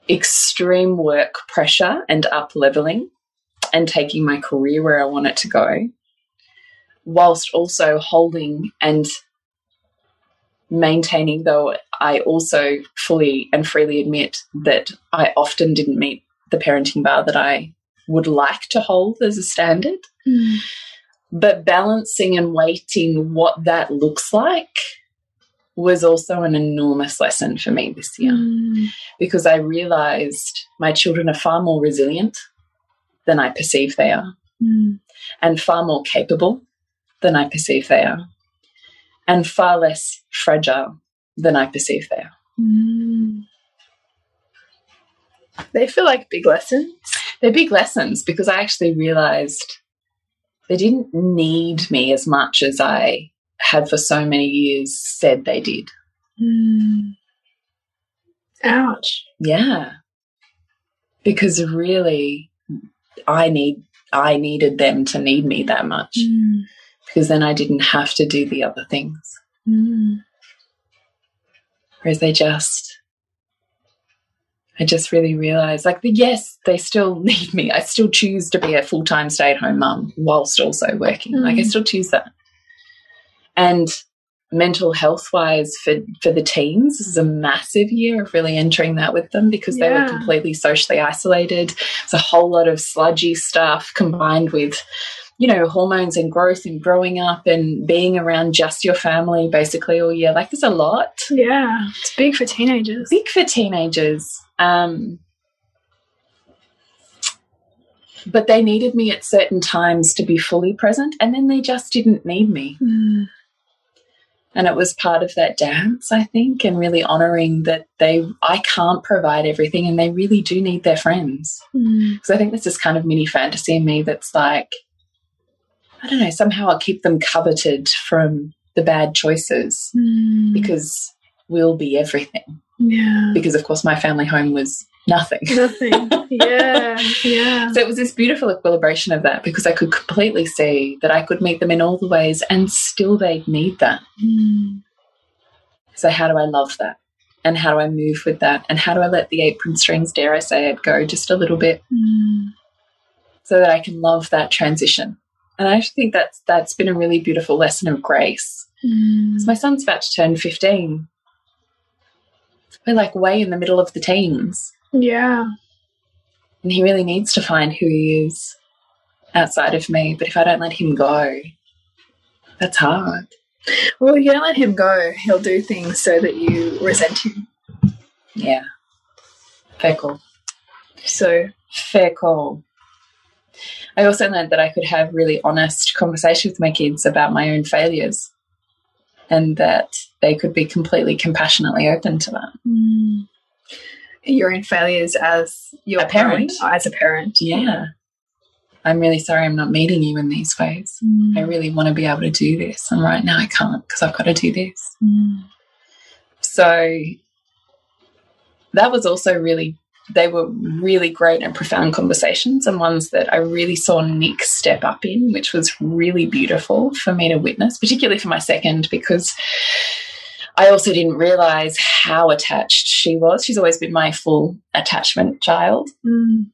extreme work pressure and up leveling and taking my career where I want it to go, whilst also holding and maintaining, though I also fully and freely admit that I often didn't meet the parenting bar that I would like to hold as a standard. Mm. But balancing and weighting what that looks like was also an enormous lesson for me this year Mm. because I realized my children are far more resilient than I perceive they are Mm. and far more capable than I perceive they are and far less fragile than I perceive they are. Mm. They feel like big lessons. They're big lessons because I actually realized they didn't need me as much as I had for so many years said they did. Mm. Ouch. Yeah. Because really I need I needed them to need me that much Mm. because then I didn't have to do the other things. Mm. Whereas they just I just really realized like yes, they still need me. I still choose to be a full-time stay-at-home mum whilst also working. Like I Mm. still choose that. And mental health wise for for the teens this is a massive year of really entering that with them because they were completely socially isolated it's a whole lot of sludgy stuff combined with you know hormones and growth and growing up and being around just your family basically all year like there's a lot Yeah. It's big for teenagers. big for teenagers um but they needed me at certain times to be fully present and then they just didn't need me Mm. And it was part of that dance i think and really honoring that they i can't provide everything and they really do need their friends Mm. because i think there's this kind of mini fantasy in me that's like i don't know somehow i'll keep them coveted from the bad choices Mm. because we'll be everything yeah. because of course my family home was nothing Nothing. Yeah. Yeah. So it was this beautiful equilibration of that because I could completely see that I could meet them in all the ways and still they'd need that. Mm. So, how do I love that? And how do I move with that? And how do I let the apron strings, dare I say it, go just a little bit Mm. so that I can love that transition? And I actually think that's that's been a really beautiful lesson of grace. Mm. my son's about to turn 15. We're like way in the middle of the teens. Yeah. And he really needs to find who he is outside of me. But if I don't let him go, that's hard. Well, you don't let him go. He'll do things so that you resent him. Yeah. Fair call. So, Fair call. I also learned that I could have really honest conversations with my kids about my own failures and that they could be completely compassionately open to that. mm. Your own failures as your A parent. own- as a parent. Yeah. I'm really sorry I'm not meeting you in these ways. I Mm. really want to be able to do this. And right now I can't because I've got to do this. Mm. So that was also really, they were really great and profound conversations and ones that I really saw Nick step up in, which was really beautiful for me to witness, particularly for my second, because I also didn't realize how attached she was. She's always been my full attachment child. Mm.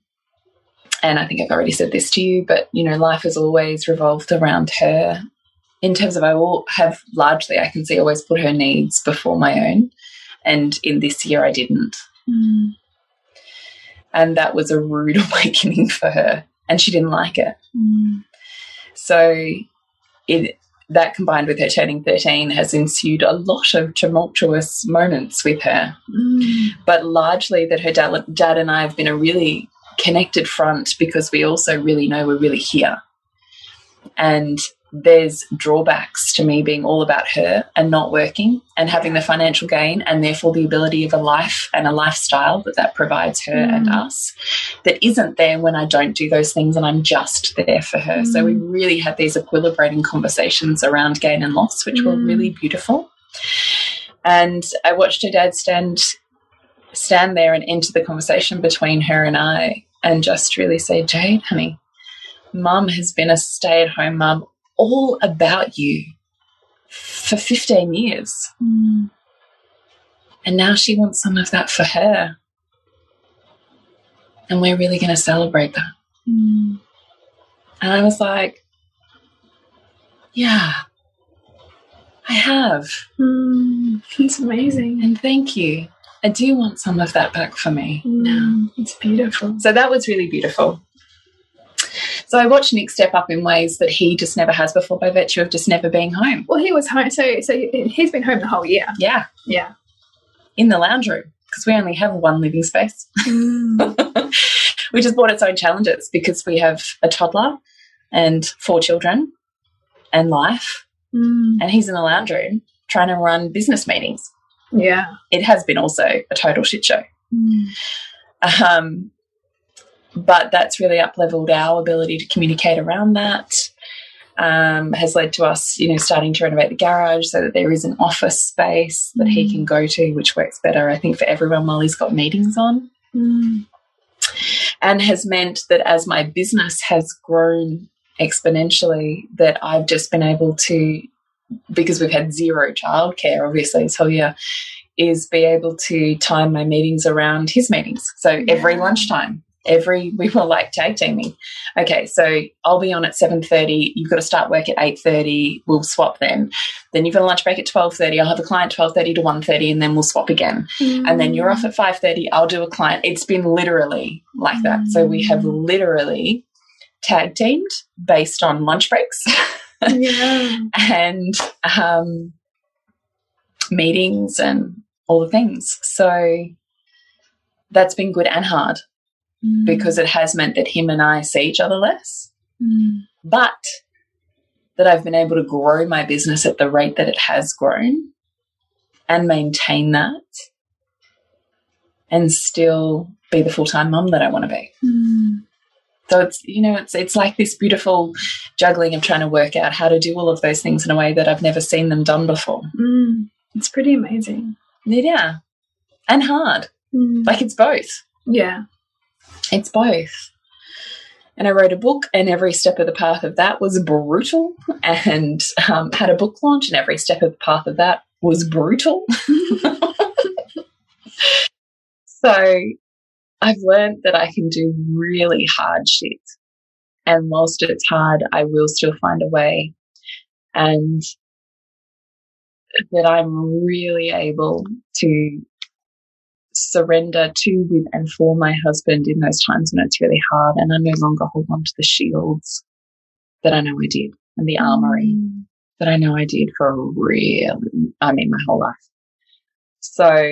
And I think I've already said this to you, but you know, life has always revolved around her. In terms of, I will have largely, I can see, always put her needs before my own. And in this year, I didn't. Mm. And that was a rude awakening for her. And she didn't like it. Mm. So it, that combined with her turning 13 has ensued a lot of tumultuous moments with her. Mm. But largely that her dad, dad and I have been a really connected front because we also really know we're really here. And there's drawbacks to me being all about her and not working and having the financial gain and therefore the ability of a life and a lifestyle that that provides her and Mm. us that isn't there when I don't do those things and I'm just there for her. So we really had these equilibrating conversations around gain and loss, which were Mm. really beautiful. And I watched her dad stand stand there and enter the conversation between her and I and just really say, Jade, honey, mum has been a stay at home mum all about you for 15 years. Mm. And now she wants some of that for her. And we're really going to celebrate that. Mm. And I was like, yeah, I have. Mm. It's amazing. And thank you. I do want some of that back for me now. Mm. It's beautiful. So that was really beautiful. So I watch Nick step up in ways that he just never has before by virtue of just never being home. Well, he was home, so so he's been home the whole year. Yeah, Yeah. in the lounge room because we only have one living space, Mm. which has brought its own challenges because we have a toddler and four children and life, Mm. and he's in the lounge room trying to run business meetings. Yeah. It has been also a total shit show. Mm. Um, but that's really up leveled our ability to communicate around that. Um, has led to us, you know, starting to renovate the garage so that there is an office space that he can go to, which works better, I think, for everyone while he's got meetings on. Mm. And has meant that as my business has grown exponentially, that I've just been able to, because we've had zero childcare, obviously, so yeah, is be able to time my meetings around his meetings. So every lunchtime, every we were like tag teaming. Okay, so I'll be on at seven thirty. You've got to start work at eight thirty. We'll swap then. Then you've got a lunch break at twelve thirty. I'll have a client twelve thirty to one thirty, and then we'll swap again. And then you're off at five thirty. I'll do a client. It's been literally like that. So we have literally tag teamed based on lunch breaks. Yeah. and um, meetings and all the things. So that's been good and hard because it has meant that him and I see each other less, Mm. but that I've been able to grow my business at the rate that it has grown and maintain that and still be the full time mum that I want to be. Mm. So it's you know it's it's like this beautiful juggling of trying to work out how to do all of those things in a way that I've never seen them done before. Mm. It's pretty amazing. Yeah. And hard. Mm. Like it's both. Yeah. It's both. And I wrote a book, and every step of the path of that was brutal. And um, had a book launch, and every step of the path of that was brutal. so I've learned that I can do really hard shit. And whilst it's hard, I will still find a way. And that I'm really able to surrender to, with, and for my husband in those times when it's really hard. And I no longer hold on to the shields that I know I did and the armory that I know I did for a real, I mean, my whole life. So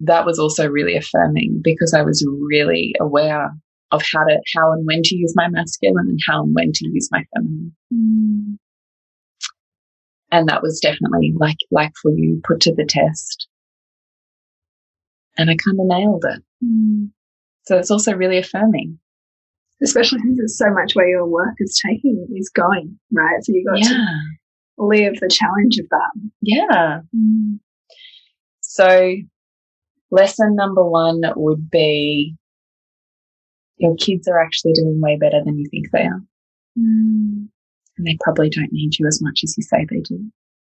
that was also really affirming because I was really aware of how to, how and when to use my masculine and how and when to use my feminine. Mm. And that was definitely like, like for you put to the test. And I kind of nailed it. Mm. So it's also really affirming. Especially since it's so much where your work is taking is going, right? So you got to live the challenge of that. Yeah. Mm. So lesson number one would be your kids are actually doing way better than you think they are. Mm. And they probably don't need you as much as you say they do.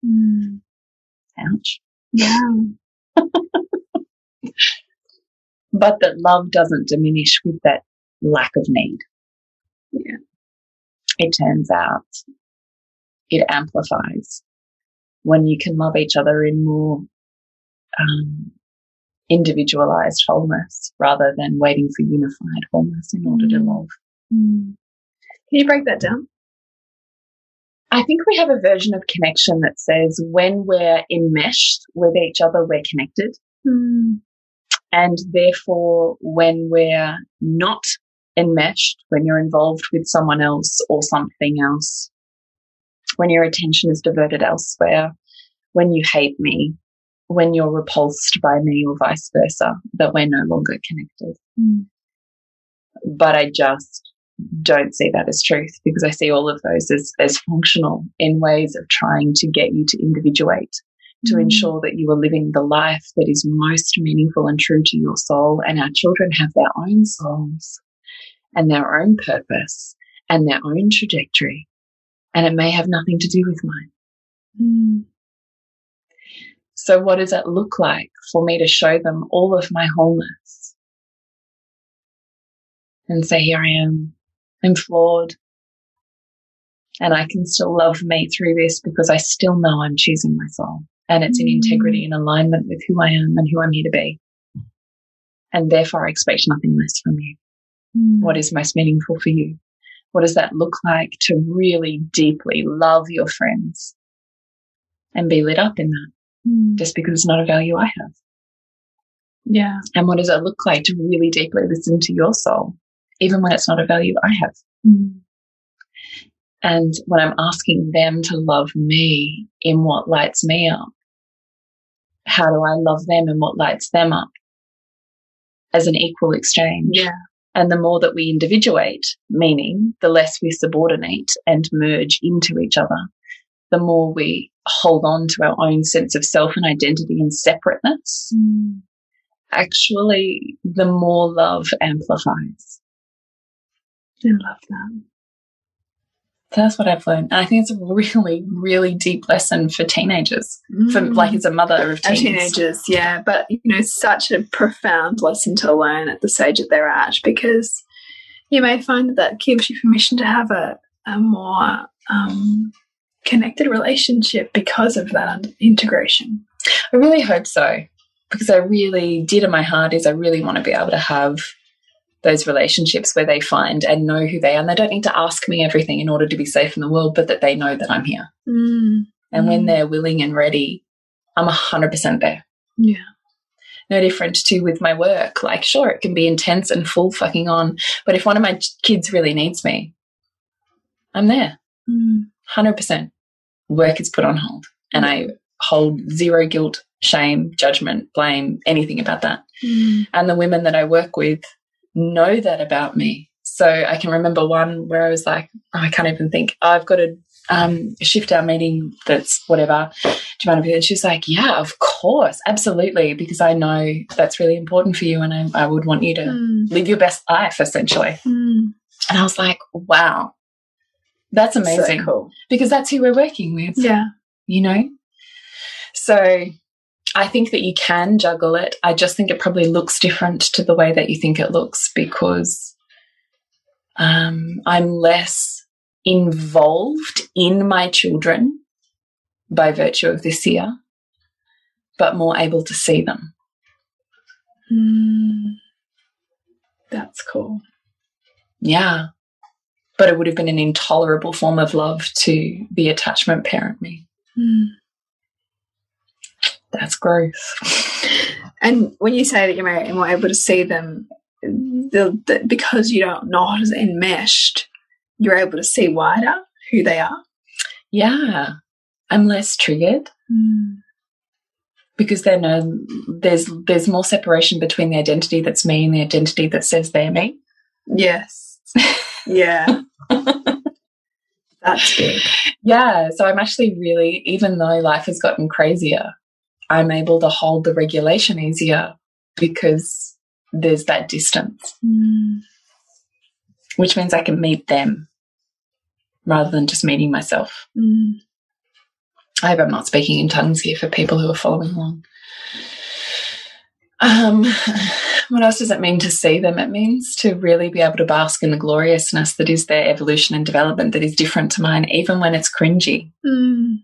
Mm. Ouch. Yeah. But that love doesn't diminish with that lack of need. Yeah. It turns out it amplifies when you can love each other in more um, individualized wholeness rather than waiting for unified wholeness in order to Mm. love. Mm. Can you break that down? I think we have a version of connection that says when we're enmeshed with each other, we're connected. Mm. And therefore, when we're not enmeshed, when you're involved with someone else or something else, when your attention is diverted elsewhere, when you hate me, when you're repulsed by me or vice versa, that we're no longer connected. Mm. But I just don't see that as truth because I see all of those as, as functional in ways of trying to get you to individuate to Mm. ensure that you are living the life that is most meaningful and true to your soul. And our children have their own souls and their own purpose and their own trajectory. And it may have nothing to do with mine. Mm. So, what does that look like for me to show them all of my wholeness and say, Here I am, I'm flawed. And I can still love me through this because I still know I'm choosing my soul and it's in integrity and alignment with who I am and who I'm here to be. And therefore, I expect nothing less from you. Mm. What is most meaningful for you? What does that look like to really deeply love your friends and be lit up in that Mm. just because it's not a value I have? Yeah. And what does it look like to really deeply listen to your soul, even when it's not a value I have? Mm. And when I'm asking them to love me in what lights me up, how do I love them in what lights them up as an equal exchange? Yeah. And the more that we individuate, meaning the less we subordinate and merge into each other, the more we hold on to our own sense of self and identity and separateness, Mm. actually, the more love amplifies. I love that. That's what I've learned. And I think it's a really, really deep lesson for teenagers, for Mm. like as a mother of teens. teenagers, yeah, but you know, such a profound lesson to learn at the stage that they're at because you may find that that gives you permission to have a, a more um, connected relationship because of that integration. I really hope so. Because I really dear to my heart is I really want to be able to have those relationships where they find and know who they are. And they don't need to ask me everything in order to be safe in the world, but that they know that I'm here. Mm. And when Mm. they're willing and ready, I'm 100% there. Yeah. No different to with my work. Like, sure, it can be intense and full fucking on, but if one of my kids really needs me, I'm there. Mm. 100%. Work is put on hold. And I hold zero guilt, shame, judgment, blame, anything about that. Mm. And the women that I work with know that about me. So I can remember one where I was like, oh, I can't even think. I've got to um, shift our meeting that's whatever. Do you mind if I-" And she's like, Yeah, of course, absolutely, because I know that's really important for you and I, I would want you to Mm. live your best life, essentially. Mm. And I was like, Wow, that's amazing So cool. because that's who we're working with Yeah. you know? So I think that you can juggle it. I just think it probably looks different to the way that you think it looks because um, I'm less involved in my children by virtue of this year, but more able to see them. Mm. That's cool. Yeah. But it would have been an intolerable form of love to the attachment parent me. Mm. That's growth. And when you say that you're married and we're able to see them, the, the, because you don't not as enmeshed, you're able to see wider who they are. Yeah. I'm less triggered. because then um, there's there's more separation between the identity that's me and the identity that says they're me. Yes. Yeah. That's good. Yeah, so I'm actually really, even though life has gotten crazier, I'm able to hold the regulation easier because there's that distance, Mm. which means I can meet them rather than just meeting myself. Mm. I hope I'm not speaking in tongues here for people who are following along. Um, what else does it mean to see them? It means to really be able to bask in the gloriousness that is their evolution and development that is different to mine, even when it's cringy. Mm.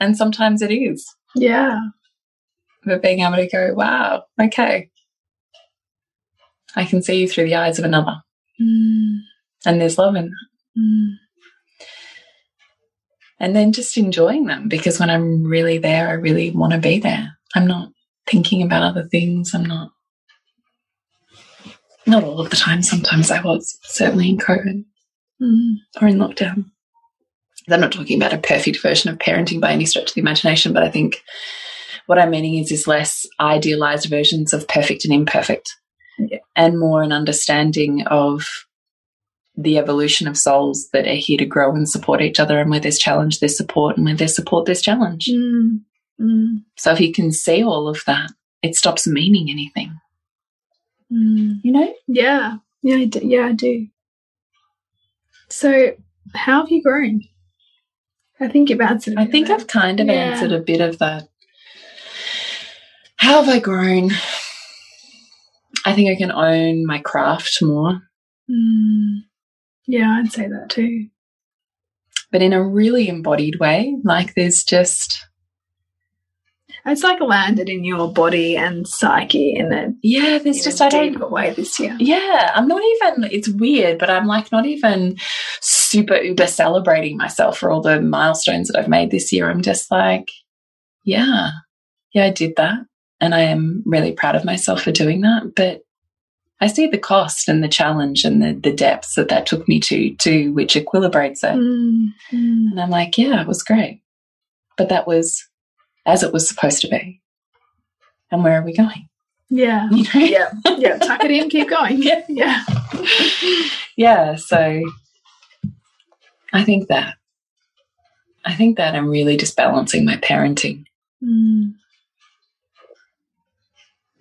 And sometimes it is. Yeah. But being able to go, wow, okay. I can see you through the eyes of another. Mm. And there's love in that. Mm. And then just enjoying them because when I'm really there, I really want to be there. I'm not thinking about other things. I'm not, not all of the time. Sometimes I was, certainly in COVID Mm. or in lockdown. I'm not talking about a perfect version of parenting by any stretch of the imagination, but I think what I'm meaning is is less idealized versions of perfect and imperfect, Yeah. and more an understanding of the evolution of souls that are here to grow and support each other. And where there's challenge, there's support, and where there's support, there's challenge. Mm. Mm. So if you can see all of that, it stops meaning anything. Mm. You know? Yeah. Yeah, I do. Yeah, I do. So, how have you grown? I think you've answered. a I think I've kind of Yeah. answered a bit of that. How have I grown? I think I can own my craft more. Mm. Yeah, I'd say that too. but in a really embodied way. Like there's just, It's like landed in your body and psyche in a yeah, there's just a I don't way this year. Yeah, I'm not even, it's weird, but I'm like not even super uber celebrating myself for all the milestones that I've made this year. I'm just like, yeah, yeah, I did that. And I am really proud of myself for doing that. But I see the cost and the challenge and the, the depths that that took me to, to which equilibrates it. Mm, mm. And I'm like, yeah, it was great. But that was as it was supposed to be. And where are we going? Yeah. You know? Yeah. Yeah. Tuck it in, keep going. Yeah. Yeah. yeah, so I think that. I think that I'm really just balancing my parenting Mm.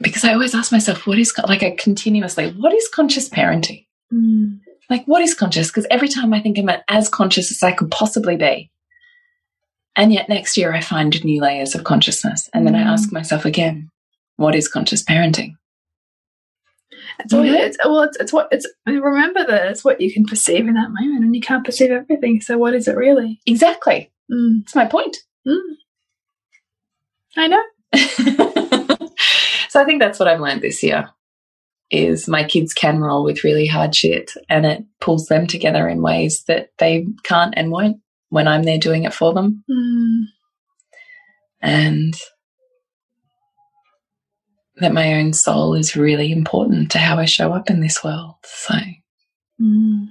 because I always ask myself, what is, like, I continuously, what is conscious parenting? Mm. Like, what is conscious? Because every time I think I'm as conscious as I could possibly be. And yet next year I find new layers of consciousness. And then I Mm. ask myself again, what is conscious parenting? It's, all, Yeah. it's well, it's, it's what it's. I mean, remember that it's what you can perceive in that moment, and you can't perceive everything. So, what is it really? Exactly. Mm. That's my point. Mm. I know. so I think that's what I've learned this year is my kids can roll with really hard shit and it pulls them together in ways that they can't and won't when I'm there doing it for them. Mm. And that my own soul is really important to how I show up in this world. So Mm.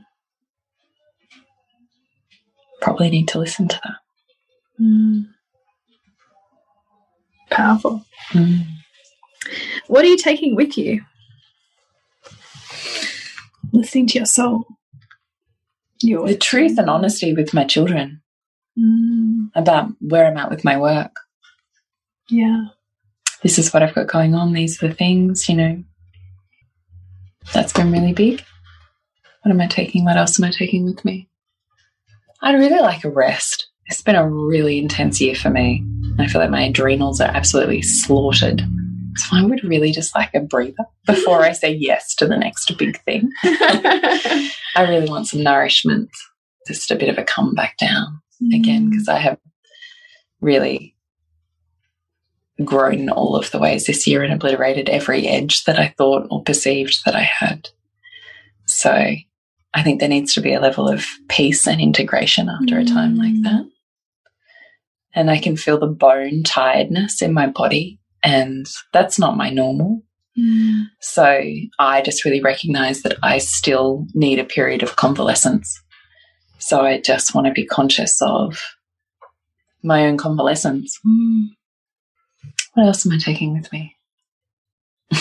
probably need to listen to that. Mm. Powerful. Mm. What are you taking with you? Listening to your soul. Your The truth and honesty with my children Mm. about where I'm at with my work. Yeah. This is what I've got going on. These are the things, you know. That's been really big. What am I taking? What else am I taking with me? I'd really like a rest. It's been a really intense year for me. I feel like my adrenals are absolutely slaughtered. So I would really just like a breather before I say yes to the next big thing. I really want some nourishment, just a bit of a come back down again, mm. because I have really grown all of the ways this year and obliterated every edge that I thought or perceived that I had. So I think there needs to be a level of peace and integration after a time like that. And I can feel the bone tiredness in my body, and that's not my normal. Mm. So I just really recognize that I still need a period of convalescence. So I just want to be conscious of my own convalescence. Mm. What else am I taking with me?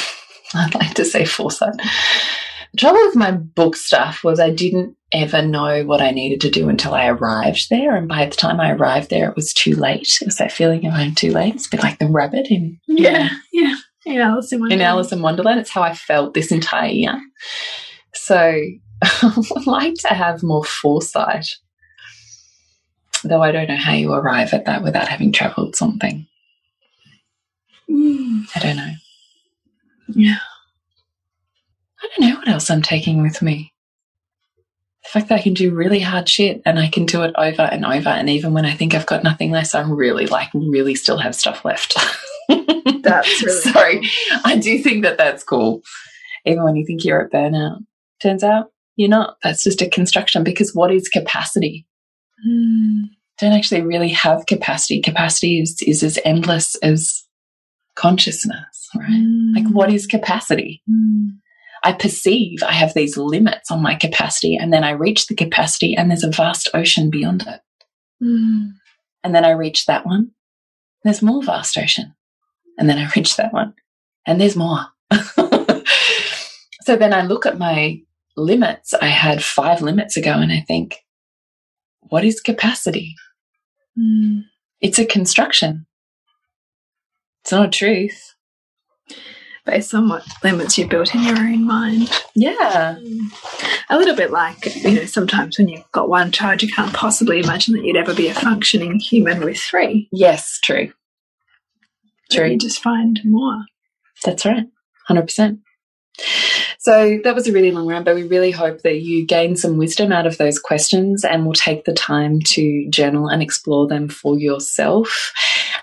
I'd like to say foresight. The trouble with my book stuff was I didn't ever know what I needed to do until I arrived there. And by the time I arrived there, it was too late. It was that feeling of I'm too late. It's a bit like the rabbit in, Yeah. Uh, yeah. Yeah. Alice in in Alice in Wonderland. It's how I felt this entire year. So I would like to have more foresight, though I don't know how you arrive at that without having travelled something. Mm. I don't know. Yeah. I don't know what else I'm taking with me. The fact that I can do really hard shit and I can do it over and over. And even when I think I've got nothing less, I'm really like, really still have stuff left. That's really Sorry. cool. I do think that that's cool. Even when you think you're at burnout, turns out you're not. That's just a construction because what is capacity? Mm. Don't actually really have capacity. Capacity is, is as endless as consciousness, right? Like, what is capacity? Mm. I perceive I have these limits on my capacity, and then I reach the capacity, and there's a vast ocean beyond it. Mm. And then I reach that one, there's more vast ocean. And then I reach that one, and there's more. so then I look at my limits. I had five limits ago, and I think, what is capacity? Mm. It's a construction, it's not a truth. Based on what limits you've built in your own mind. Yeah. Um, a little bit like, you know, sometimes when you've got one child, you can't possibly imagine that you'd ever be a functioning human with three. Yes, true. True. you just find more. That's right. 100%. So that was a really long run, but we really hope that you gain some wisdom out of those questions and will take the time to journal and explore them for yourself.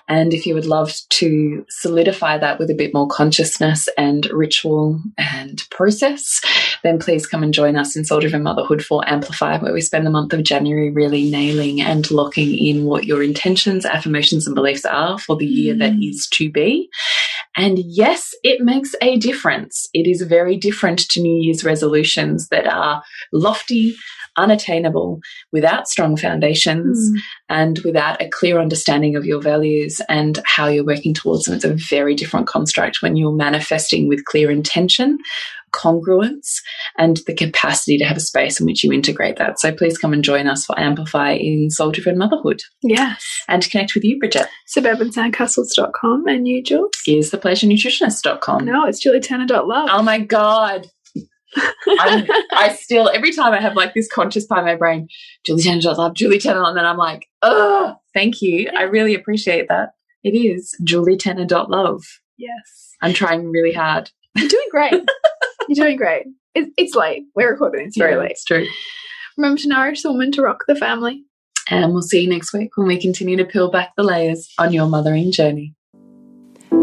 And if you would love to solidify that with a bit more consciousness and ritual and process, then please come and join us in Soul Driven Motherhood for Amplify, where we spend the month of January really nailing and locking in what your intentions, affirmations, and beliefs are for the year that mm. is to be. And yes, it makes a difference. It is very different to New Year's resolutions that are lofty, unattainable, without strong foundations, mm. and without a clear understanding of your values and how you're working towards them. It's a very different construct when you're manifesting with clear intention congruence and the capacity to have a space in which you integrate that. So please come and join us for Amplify in Soul Driven Motherhood. Yes. And connect with you, Bridget. Suburbansandcastles.com and you, Jules. Is thepleasurenutritionist.com. No, it's julietanner.love. Oh my God. I still every time I have like this conscious part of my brain, Julie Tanner love, Julie Tanner, and then I'm like, oh, thank you. I really appreciate that. It is Julie Tanner love. Yes. I'm trying really hard. You're doing great. You're doing great. It, it's late. We're recording. It's very yeah, late. It's true. Remember to nourish the woman to rock the family. And we'll see you next week when we continue to peel back the layers on your mothering journey.